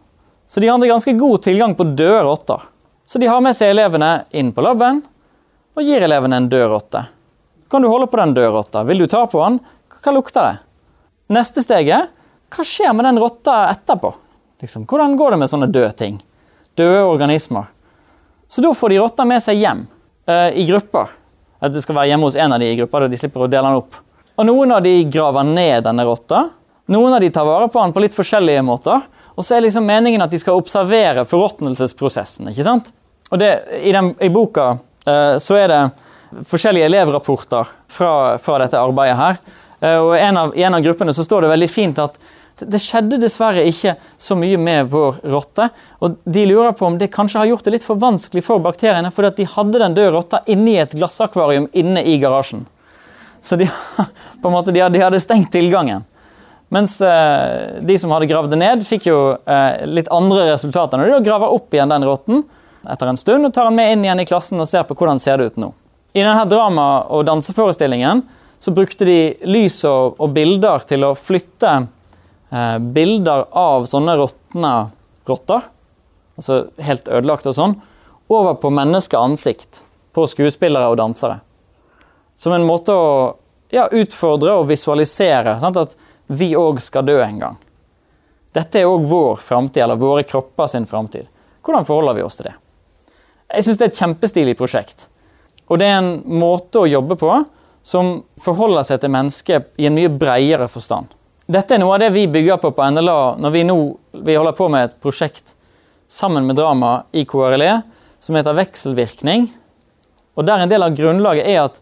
Så de hadde ganske god tilgang på døde rotter. Så de har med seg elevene inn på laben og gir elevene en død rotte. Kan du holde på den døde rotta? Vil du ta på den? Hva lukter det? Neste steget hva skjer med den rotta etterpå? Liksom, hvordan går det med sånne døde ting? døde organismer. Så da får de rotta med seg hjem uh, i grupper. At det skal være hjemme hos en av de i gruppa, da de slipper å dele den opp. Og Noen av de graver ned denne rotta. Noen av de tar vare på den på litt forskjellige måter. Og så er liksom meningen at de skal observere forråtnelsesprosessen. ikke sant? Og det, i, den, I boka uh, så er det forskjellige elevrapporter fra, fra dette arbeidet her. Uh, og en av, I en av gruppene så står det veldig fint at det skjedde dessverre ikke så mye med vår rotte. Og de lurer på om det kanskje har gjort det litt for vanskelig for bakteriene, fordi at de hadde den døde rotta inni et glassakvarium inne i garasjen. Så de, måte, de, hadde, de hadde stengt tilgangen. Mens eh, de som hadde gravd det ned, fikk jo eh, litt andre resultater. Når de graver opp igjen den rotten etter en stund og tar den med inn igjen i klassen og ser på hvordan det ser ut nå. I denne drama- og danseforestillingen så brukte de lys og, og bilder til å flytte eh, bilder av sånne råtne rotter, altså helt ødelagt og sånn, over på menneskeansikt på skuespillere og dansere. Som en måte å ja, utfordre og visualisere sant? at vi òg skal dø en gang. Dette er òg vår framtid, eller våre kropper sin framtid. Hvordan forholder vi oss til det? Jeg syns det er et kjempestilig prosjekt. Og det er en måte å jobbe på som forholder seg til mennesket i en mye bredere forstand. Dette er noe av det vi bygger på på NLA når vi nå vi holder på med et prosjekt sammen med drama i KRLE som heter Vekselvirkning. Og der en del av grunnlaget er at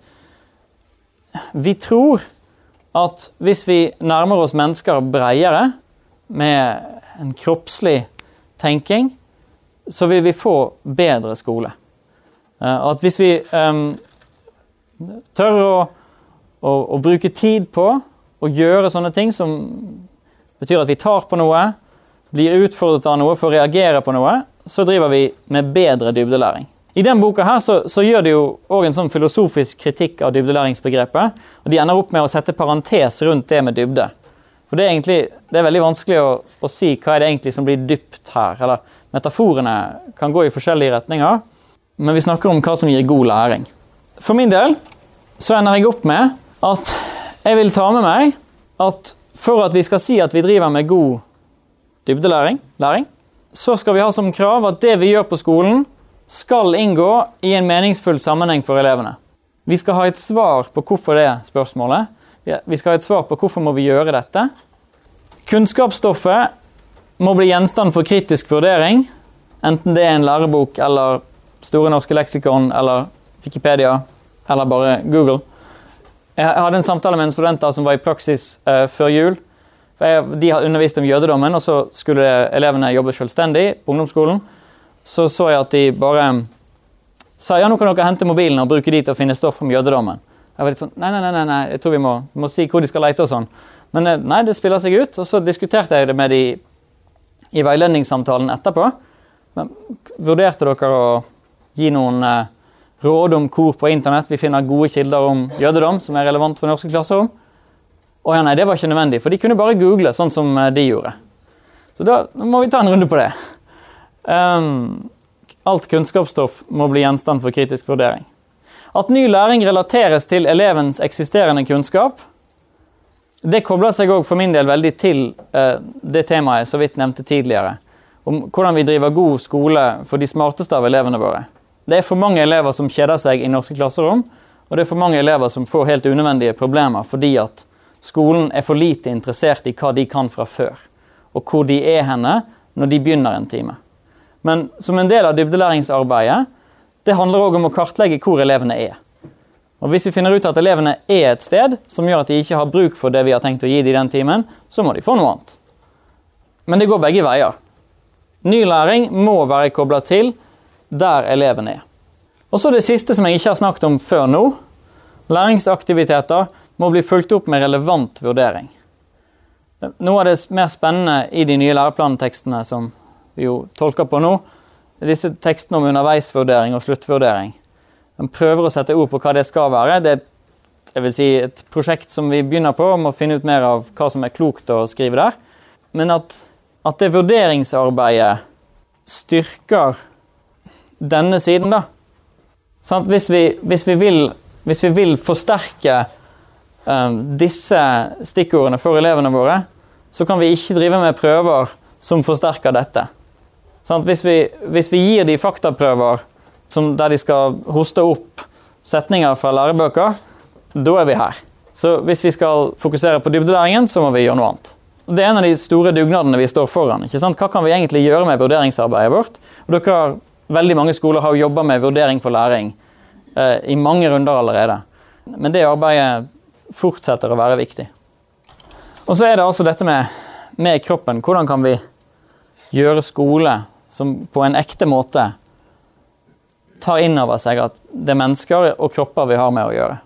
vi tror at hvis vi nærmer oss mennesker bredere, med en kroppslig tenking, så vil vi få bedre skole. Eh, at hvis vi um, tør å, å, å bruke tid på å gjøre sånne ting som betyr at vi tar på noe, blir utfordret av noe for å reagere på noe, så driver vi med bedre dybdelæring. I den boka her så, så gjør de jo òg en sånn filosofisk kritikk av dybdelæringsbegrepet. Og de ender opp med å sette parentes rundt det med dybde. For det er, egentlig, det er veldig vanskelig å, å si hva er det egentlig som blir dypt her. Eller metaforene kan gå i forskjellige retninger, men vi snakker om hva som gir god læring. For min del så ender jeg opp med at jeg vil ta med meg at for at vi skal si at vi driver med god dybdelæring, læring, så skal vi ha som krav at det vi gjør på skolen, skal inngå i en meningsfull sammenheng for elevene. Vi skal ha et svar på hvorfor det er spørsmålet. Vi skal ha et svar på hvorfor må vi gjøre dette. Kunnskapsstoffet må bli gjenstand for kritisk vurdering, enten det er en lærebok eller Store norske leksikon eller Wikipedia eller bare Google. Jeg hadde en samtale med en student som var i praksis uh, før jul. De har undervist om jødedommen, og så skulle elevene jobbe selvstendig på ungdomsskolen. Så så jeg at de bare sa ja, nå kan dere hente mobilen og bruke de til å finne stoff om jødedommen. Jeg var litt sånn, nei, nei, nei, nei, jeg tror vi må, vi må si hvor de skal lete og sånn. Men eh, nei, det spiller seg ut. Og så diskuterte jeg det med de i veiledningssamtalen etterpå. Men, vurderte dere å gi noen eh, råd om hvor på internett vi finner gode kilder om jødedom som er relevant for norske klasserom? Å ja, nei, det var ikke nødvendig, for de kunne bare google sånn som eh, de gjorde. Så da må vi ta en runde på det. Alt kunnskapsstoff må bli gjenstand for kritisk vurdering. At ny læring relateres til elevens eksisterende kunnskap, det kobler seg òg for min del veldig til eh, det temaet jeg så vidt nevnte tidligere. Om hvordan vi driver god skole for de smarteste av elevene våre. Det er for mange elever som kjeder seg i norske klasserom, og det er for mange elever som får helt unødvendige problemer fordi at skolen er for lite interessert i hva de kan fra før, og hvor de er henne når de begynner en time. Men som en del av dybdelæringsarbeidet det handler òg om å kartlegge hvor elevene er. Og Hvis vi finner ut at elevene er et sted som gjør at de ikke har bruk for det vi har tenkt å gi dem den timen, så må de få noe annet. Men det går begge veier. Ny læring må være kobla til der eleven er. Og så det siste som jeg ikke har snakket om før nå. Læringsaktiviteter må bli fulgt opp med relevant vurdering. Noe av det mer spennende i de nye læreplantekstene som jo tolker på nå, disse tekstene om underveisvurdering og sluttvurdering. Den prøver å sette ord på hva det skal være. Det er vil si, et prosjekt som vi begynner på, om å finne ut mer av hva som er klokt å skrive der. Men at, at det vurderingsarbeidet styrker denne siden, da. Sånn hvis, vi, hvis, vi vil, hvis, vi, vil, forsterke um, disse stikkordene for elevene våre, så kan vi ikke drive med prøver som forsterker dette. Hvis, vi, hvis, vi, gir de faktaprøver der de skal hoste opp setninger fra lærebøker, da er vi her. Så hvis vi skal fokusere på dybdelæringen, så må vi gjøre noe annet. Det er en av de store dugnadene vi står foran. Hva kan vi egentlig gjøre med vurderingsarbeidet vårt? Dere, veldig mange skoler har jobba med vurdering for læring eh, i mange runder allerede. Men det arbeidet fortsetter å være viktig. Og så er det altså dette med, med kroppen. Hvordan kan vi gjøre skole som på en ekte måte tar inn over seg at det er mennesker og kropper vi har med å gjøre.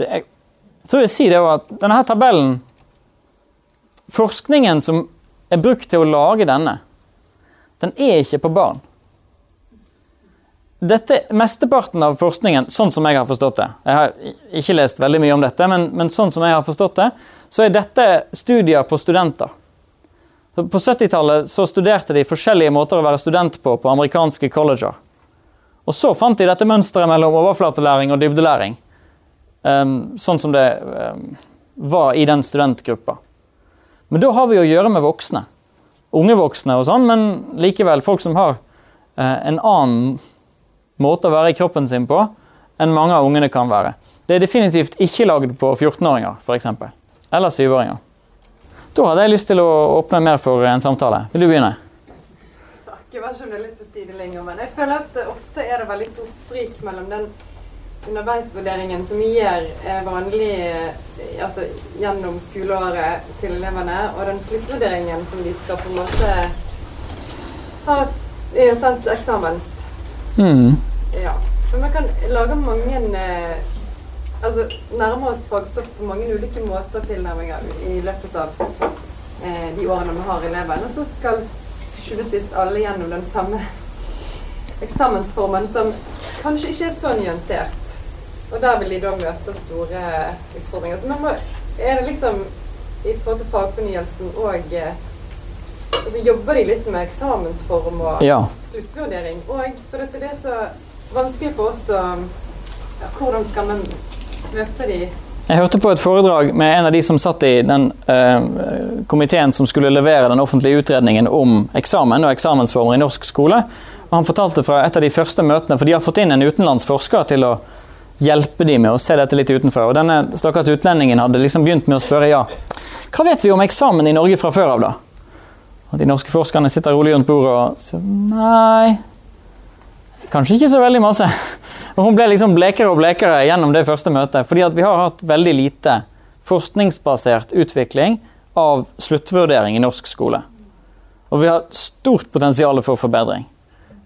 Det er, så vil jeg si det at denne tabellen Forskningen som er brukt til å lage denne, den er ikke på barn. Dette, Mesteparten av forskningen, sånn som jeg har forstått det Jeg har ikke lest veldig mye om dette, men, men sånn som jeg har forstått det, så er dette studier på studenter. På 70-tallet så studerte de forskjellige måter å være student på på amerikanske colleger. Og så fant de dette mønsteret mellom overflatelæring og dybdelæring. Um, sånn som det um, var i den studentgruppa. Men da har vi å gjøre med voksne. Unge voksne og sånn, men likevel folk som har uh, en annen måte å være i kroppen sin på enn mange av ungene kan være. Det er definitivt ikke lagd på 14-åringer, f.eks. Eller 7-åringer. Da hadde jeg lyst til å åpne mer for en samtale. Vil du begynne? Ikke vær så litt på sidelinja, men jeg føler at ofte er det veldig stort sprik mellom den underveisvurderingen som vi gjør eh, vanlig eh, altså, gjennom skoleåret til elevene, og den sluttvurderingen som de skal på en måte ha sendt eksamens. Mm. Ja. For man kan lage mange eh, altså, nærmer oss fagstoff på mange ulike måter og tilnærminger i løpet av eh, de årene vi har eleven. Og så skal til sjuende sist alle gjennom den samme eksamensformen som kanskje ikke er så nyansert. Og der vil de da møte store utfordringer. Så nå er det liksom i forhold til fagfornyelsen og eh, altså Jobber de litt med eksamensform og Ja. sluttvurdering? Og for dette det er så vanskelig for oss å ja, Hvordan skal vi møte de Jeg hørte på et foredrag med en av de som satt i den eh, komiteen som skulle levere den offentlige utredningen om eksamen og eksamensformer i norsk skole. Og han fortalte fra et av de første møtene, for de har fått inn en utenlandsforsker til å hjelpe de med å se dette litt utenfra. Og denne stakkars utlendingen hadde liksom begynt med å spørre ja, hva vet vi om eksamen i Norge fra før av, da? Og de norske forskerne sitter rolig rundt bordet og sier nei, kanskje ikke så veldig masse. Og hun ble liksom blekere og blekere gjennom det første møtet, fordi vi har hatt veldig lite forskningsbasert utvikling av sluttvurdering i norsk skole. Og vi har stort potensial for forbedring.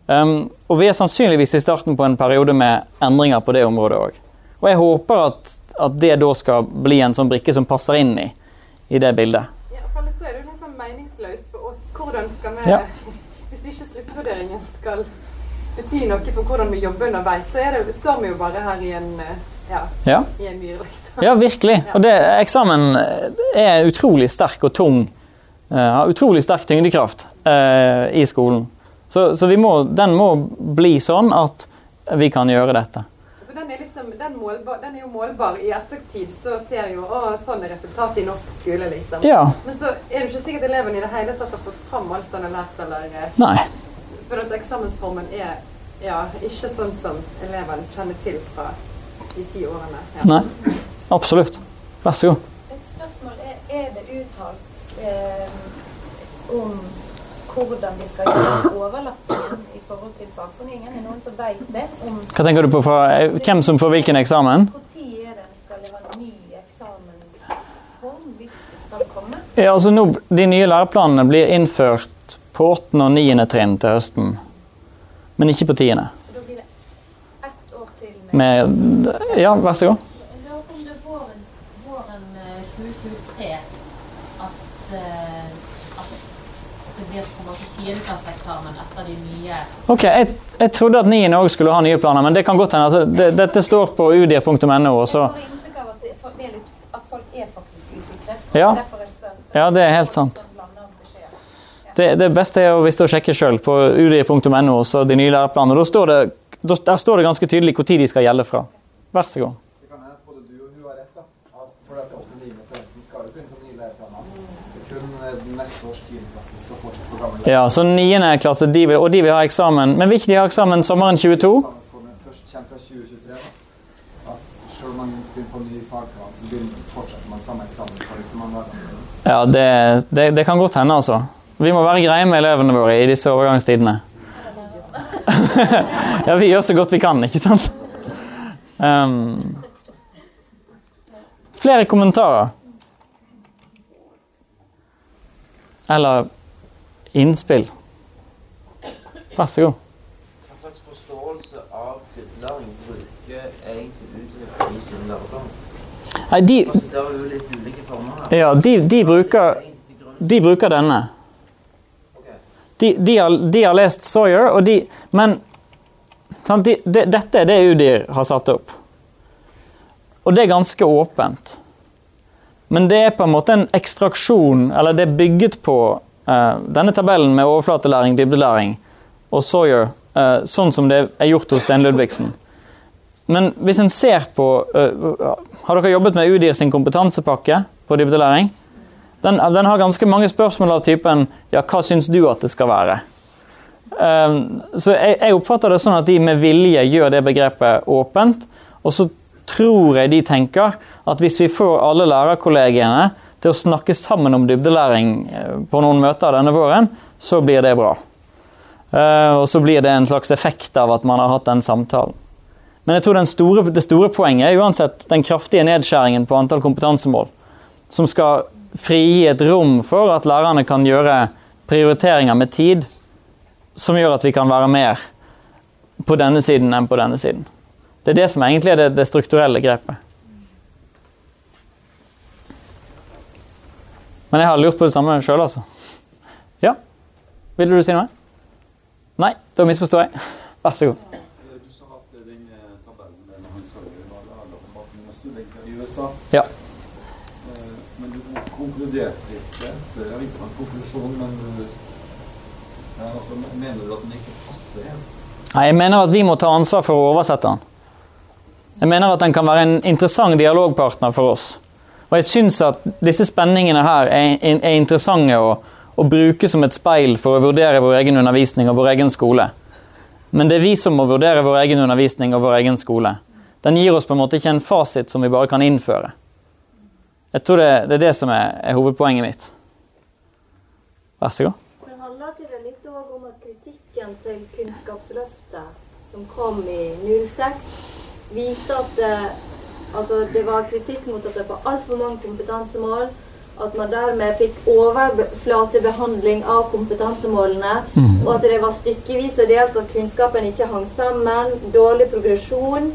Um, og vi er sannsynligvis i starten på en periode med endringer på det området òg. Og jeg håper at, at det da skal bli en sånn brikke som passer inn i, i det bildet. Ja, for ellers er det jo litt sånn meningsløst for oss. Hvordan skal vi Ja. Hvis ikke sluttvurderingen skal bety noe for hvordan vi jobber underveis, så det, står vi jo bare her i en, eh, ja, Ja, i en myr, liksom. ja virkelig. Og det, eksamen er utrolig sterk og tung. Har har utrolig sterk tyngdekraft uh, i skolen. Så, så vi må, den må bli sånn at vi kan gjøre dette. Den er, liksom, den, målbar, den er jo målbar. I ettertid så ser jo å, sånn er resultatet i norsk skole, liksom. Ja. Men så er det ikke sikkert eleven i det hele tatt har fått fram alt han har lært, eller eh, Nei. For at eksamensformen er ja, ikke sånn som eleven kjenner til fra de ti årene. Ja. Nei. Absolutt. Vær så god. Et spørsmål er, er det uttalt eh, om hvordan de skal gjøre overlappingen i forhold til fagfornyingen? Er det noen som vet det? Om Hva tenker du på fra eh, hvem som får hvilken eksamen? når er det skal en ny eksamensform, hvis det skal komme? Ja, altså nå, De nye læreplanene blir innført på åttende og 9. trinn til høsten. Men ikke på 10. Så da blir det ett år til med Med Ja, vær så god. Jeg lurer på om det er våren, våren eh, 2023 at, eh, at det blir på en måte tiendeklasseeksamen etter de nye Ok, jeg, jeg trodde at 9. òg skulle ha nye planer, men det kan godt hende. Altså, det, dette står på udir.no. og så. Ja. Ja, det er helt sant. Det, det beste er hvis du sjekker sjøl på uri.no, så de nye læreplanene. Da står det, der står det ganske tydelig når de skal gjelde fra. Vær så god. Det kan hende at både du og hun har rett. da. At for at 8. 9. til høsten skal jo begynne på nye læreplaner. Det kun eh, neste års 10. klasse som skal fortsette på gamle Ja, så 9. klasse, de vil, og de vil ha eksamen. Men vil ikke de ha eksamen sommeren 22? Sammenformen først kommer fra 2023. da. At selv om man begynner på ny fagplan, så begynner, man samme eksamenskvalitet man var. Ja, det, det, det kan godt hende, altså. Vi må være greie med elevene våre i disse overgangstidene. ja, vi gjør så godt vi kan, ikke sant? Um, flere kommentarer? Eller innspill? Vær så god. Hva slags forståelse av gudlæring bruker egentlig utvikling i sin lærdom? Nei, de, ja, de, de, bruker, de bruker denne. De, de, har, de har lest Sawyer, og de, men sant, de, dette er det UDIR har satt opp. Og det er ganske åpent. Men det er på en måte en ekstraksjon, eller det er bygget på uh, denne tabellen med overflatelæring, dybdelæring og Sawyer, uh, sånn som det er gjort hos Sten Ludvigsen. Men hvis en ser på uh, Har dere jobbet med UDIR sin kompetansepakke på dybdelæring? Den, den har ganske mange spørsmål av typen Ja, hva syns du at det skal være? Um, så jeg, jeg oppfatter det sånn at de med vilje gjør det begrepet åpent. Og så tror jeg de tenker at hvis vi får alle lærerkollegiene til å snakke sammen om dybdelæring eh, på noen møter denne våren, så blir det bra. Uh, og så blir det en slags effekt av at man har hatt den samtalen. Men jeg tror store, det store poenget er uansett den kraftige nedskjæringen på antall kompetansemål, som skal frigi et rom for at lærerne kan gjøre prioriteringer med tid, som gjør at vi kan være mer på denne siden enn på denne siden. Det er det som egentlig er det, det strukturelle grepet. Men jeg har lurt på det samme sjøl, altså. Ja? Ville du si noe? Nei, da misforstår jeg. Vær så god. Du sa at den eh, tabellen med når han sa det var læreroppmaten med studenter i USA. Ja. Eh, konkluderte ikke. Det er ikke en konklusjon, men ja, altså, mener du at den ikke passer igjen? Nei, Jeg mener at vi må ta ansvar for å oversette den. Jeg mener at den kan være en interessant dialogpartner for oss. Og jeg syns at disse spenningene her er, er interessante å, å bruke som et speil for å vurdere vår egen undervisning og vår egen skole. Men det er vi som må vurdere vår egen undervisning og vår egen skole. Den gir oss på en måte ikke en fasit som vi bare kan innføre. Jeg tror det, det er det som er, er hovedpoenget mitt. Vær så god. Men handler ikke det litt òg om at kritikken til Kunnskapsløftet, som kom i 06, viste at det, altså det var kritikk mot at det var altfor mange kompetansemål? At man dermed fikk overflatebehandling av kompetansemålene. Og at det var stykkevis og delt, at kunnskapen ikke hang sammen. Dårlig progresjon.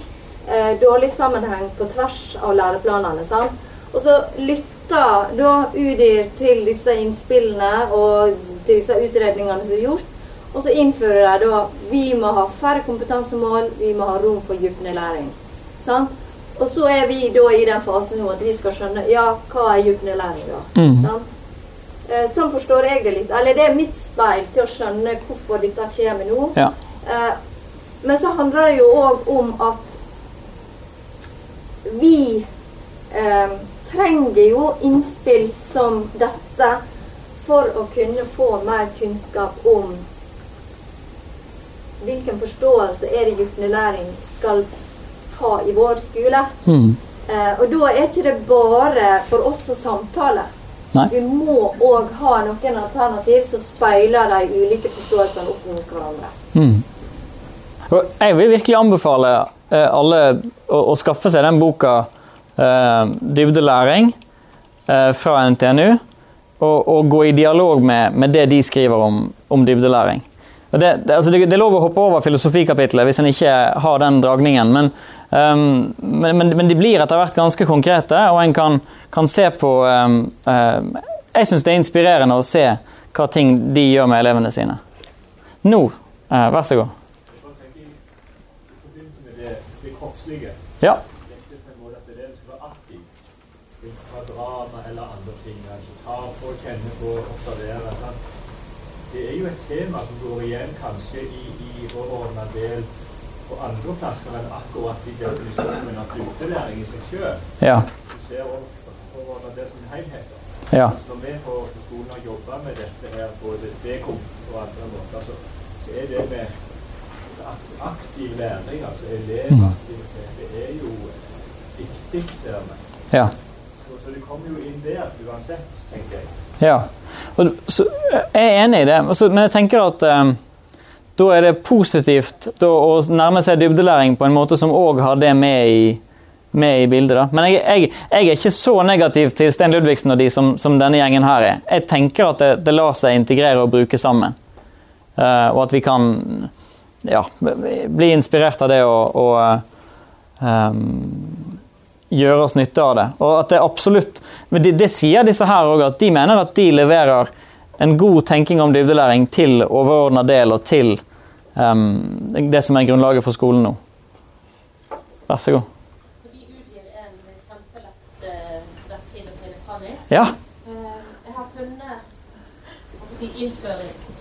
Eh, dårlig sammenheng på tvers av læreplanene. sant? Og så lytta da UDIR til disse innspillene og til disse utredningene som er gjort. Og så innfører de da vi må ha færre kompetansemål, vi må ha rom for dybdelæring. Sant? Og så er vi da i den fasen nå at vi skal skjønne ja, hva er dybdelæring da. Mm. Sant? Eh, sånn forstår jeg det litt. Eller det er mitt speil til å skjønne hvorfor dette kommer nå. Ja. Eh, men så handler det jo òg om at vi eh, trenger jo innspill som dette for å kunne få mer kunnskap om hvilken forståelse er det dybdelæring skal ha i vår skole. Mm. Eh, og da er ikke det bare for oss å samtale. Nei. Vi må òg ha noen alternativ som speiler de ulike forståelsene opp mot hverandre. Mm. Jeg vil virkelig anbefale eh, alle å, å skaffe seg den boka 'Dybdelæring' eh, fra NTNU, og, og gå i dialog med, med det de skriver om, om dybdelæring. Det, det, altså det, det er lov å hoppe over filosofikapitlet hvis en ikke har den dragningen, men, um, men, men, men de blir etter hvert ganske konkrete, og en kan, kan se på um, ehm, Jeg syns det er inspirerende å se hva ting de gjør med elevene sine. Nå, uh, vær så god. Ja. Tenkte på en måte at eleven skal være aktiv. Fra drama eller andre ting. altså Ta på, kjenne på, observere. sant? Det er jo et tema som går igjen kanskje i, i overordna del på andre plasser enn akkurat i definisjonen av utelæring i seg sjøl. Ja. Du ser overordna del som en helhet. Ja. Når vi på, på skolen har jobba med dette her, både Dekom og andre måter, så, så er det med aktiv læring, altså elevaktivitet, det er jo viktig, ser vi. Ja. Så, så det kommer jo inn der uansett, tenker jeg. Ja. Og, så, jeg er enig i det, altså, men jeg tenker at eh, da er det positivt da, å nærme seg dybdelæring på en måte som òg har det med i, med i bildet. Da. Men jeg, jeg, jeg er ikke så negativ til Sten Ludvigsen og de som, som denne gjengen her er. Jeg tenker at det, det lar seg integrere og bruke sammen. Uh, og at vi kan ja, bli inspirert av det og, og eh, gjøre oss nytte av det. Og at det absolutt men det, det sier disse her òg, at de mener at de leverer en god tenking om dybdelæring til overordna del og til um, det som er grunnlaget for skolen nå. Vær så god. Eh. Ja. Eh, jeg har funnet innføring når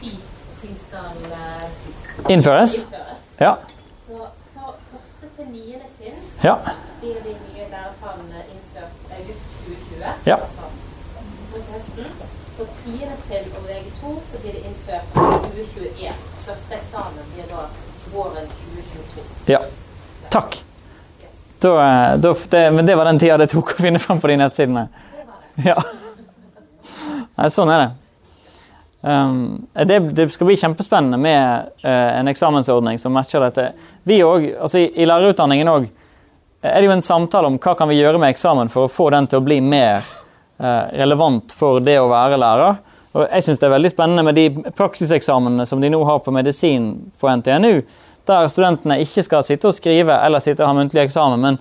ting skal eh, Innføres? Ja. Så fra første til niende trinn Ja. blir de nye læreplanene innført 2020. Ja. Altså høsten. På tiende trinn og VG2 så blir det innført 2021. Så første eksamen blir da våren 2022. ja. Takk. Da, eh, da, det, men det var den tida det tok å finne fram på de nettsidene. Ja. Nei, sånn er det. Um, det. Det skal bli kjempespennende med uh, en eksamensordning som matcher dette. Vi også, altså I, i lærerutdanningen òg er det jo en samtale om hva kan vi gjøre med eksamen for å få den til å bli mer eh, relevant for det å være lærer. Og jeg synes det er veldig spennende med de praksiseksamene som de nå har på medisin på NTNU, der studentene ikke skal sitte og skrive eller sitte og ha muntlig eksamen, men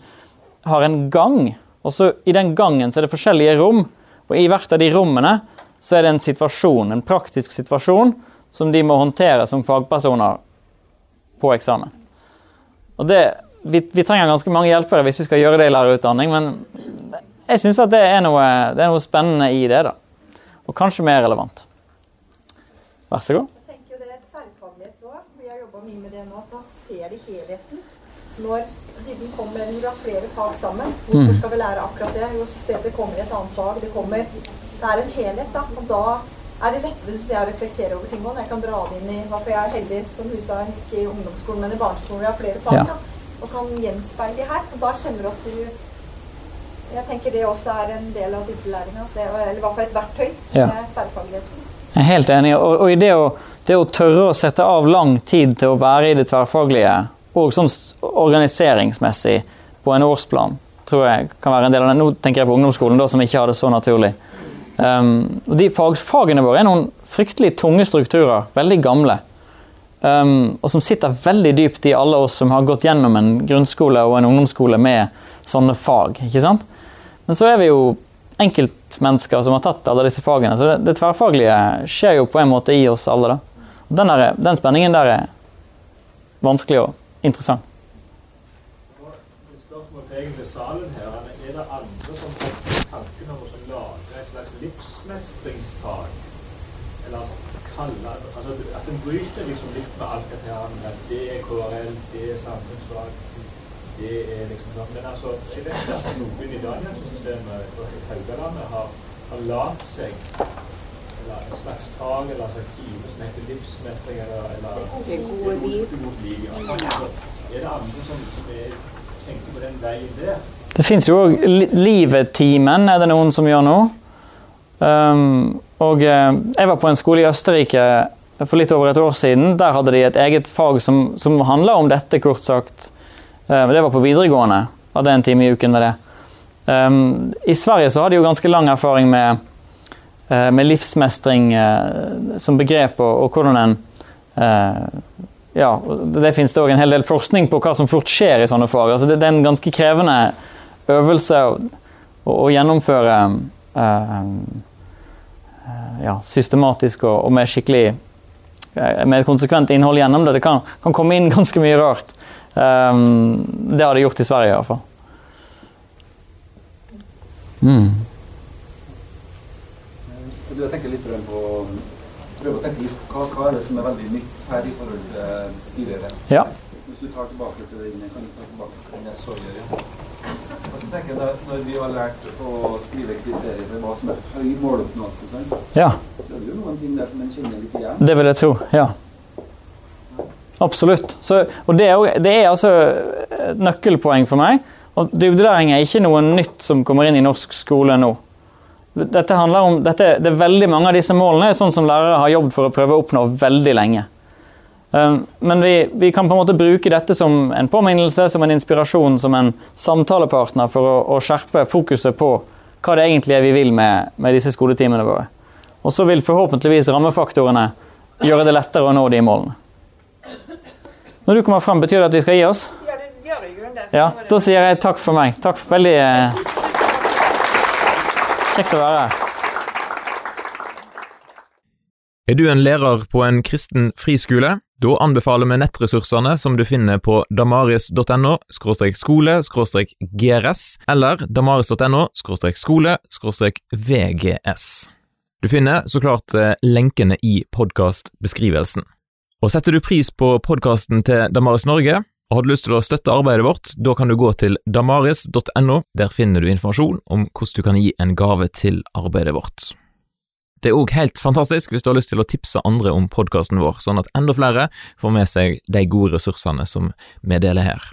har en gang. Og så I den gangen så er det forskjellige rom, og i hvert av de rommene så er det en situasjon, en praktisk situasjon som de må håndtere som fagpersoner på eksamen. Og det, vi, vi trenger ganske mange hjelpere hvis vi skal gjøre det i lærerutdanning, men jeg syns at det er, noe, det er noe spennende i det, da. Og kanskje mer relevant. Vær så god. Jeg tenker jo det er tverrfaglighet òg. Vi har jobba mye med det nå. at Da ser de helheten. Når dybden kommer når du har flere fag sammen. Hvorfor skal vi lære akkurat det? Jo, så ser det kommer i et annet fag. Det kommer Det er en helhet, da. Og da er det lettere synes jeg, å reflektere over ting òg. Jeg kan dra det inn i Hvorfor jeg er heldig, som hun ikke i ungdomsskolen, men i barneskolen. Vi har flere fag. Ja. da, Og kan gjenspeile de her. Og da kjenner du at du Jeg tenker det også er en del av dybdelæringa. Eller i hvert fall et verktøy. Ja. Er tverrfagligheten. Jeg er helt enig. Og, og i det å, det å tørre å sette av lang tid til å være i det tverrfaglige, og sånn organiseringsmessig på en årsplan, tror jeg kan være en del av det. Nå tenker jeg på ungdomsskolen, da, som ikke har det så naturlig. Um, og de fag, fagene våre er noen fryktelig tunge strukturer, veldig gamle. Um, og som sitter veldig dypt i alle oss som har gått gjennom en grunnskole og en ungdomsskole med sånne fag. ikke sant? Men så er vi jo enkeltmennesker som har tatt alle disse fagene, så det, det tverrfaglige skjer jo på en måte i oss alle. da. Og Den, der, den spenningen der er vanskelig og interessant. Et spørsmål til salen her. Er det- andre som har tanken om å lage et slags livsmestringsfag? Eller kalle altså At en bryter liksom litt med alt dette her med at det er KRL, det er samfunnsfag, det er liksom sånn. Men altså, jeg vet at noen i Danielsen-systemet på Haugalandet har, har lagd seg eller et slags fag eller en slags time som heter livsmestring eller, eller Det gode liv. Gode liv, Er det andre som, som er, tenker på den veien der? Det fins jo òg Livet-timen, er det noen som gjør nå. Um, og eh, jeg var på en skole i Østerrike for litt over et år siden. Der hadde de et eget fag som, som handla om dette, kort sagt. Eh, det var på videregående. Hadde en time i uken med det. Um, I Sverige så har de jo ganske lang erfaring med, eh, med livsmestring eh, som begrep, og, og hvordan en eh, ja, Det finnes det òg en hel del forskning på hva som fort skjer i sånne fag. Altså det, det er en ganske krevende øvelse å, å, å gjennomføre eh, eh, ja, systematisk og, og med skikkelig eh, med et konsekvent innhold gjennom det. Det kan, kan komme inn ganske mye rart. Um, det har det gjort i Sverige, iallfall. Mm. Du, Jeg tenker litt på prøve å tenke litt hva, hva er det som er veldig nytt her i forhold til tidligere. Ja. Hvis du tar tilbake til den, kan du ta tilbake til den jeg Sawyer, ja. Og så tenker jeg at Når vi har lært å skrive kriterier for hva som er høy måloppnåelse, sånn, ja. så er det jo noen ting der som en kjenner litt igjen. Det vil jeg tro, ja. Absolutt. Så, og det er, jo- det er altså et nøkkelpoeng for meg. Og dybdelæring er ikke noe nytt som kommer inn i norsk skole nå. Dette handler om, dette, det er Veldig mange av disse målene er sånn som lærere har jobbet for å prøve å oppnå veldig lenge. Um, Men vi, vi kan på en måte bruke dette som en påminnelse, som en inspirasjon, som en samtalepartner for å, å skjerpe fokuset på hva det egentlig er vi vil med, med disse skoletimene våre. Og så vil forhåpentligvis rammefaktorene gjøre det lettere å nå de målene. Når du kommer frem, betyr det at vi skal gi oss? Ja, det gjør det. Ja, Da sier jeg takk for meg. Takk. for Veldig eh, kjekt å være her. Er du en lærer på en kristen friskole? Da anbefaler vi nettressursene som du finner på damaris.no skole grs eller damaris.no skole vgs. Du finner så klart eh, lenkene i podkastbeskrivelsen. Og setter du pris på podkasten til Damaris Norge, og har du lyst til å støtte arbeidet vårt, da kan du gå til damaris.no. Der finner du informasjon om hvordan du kan gi en gave til arbeidet vårt. Det er òg helt fantastisk hvis du har lyst til å tipse andre om podkasten vår, sånn at enda flere får med seg de gode ressursene som vi deler her.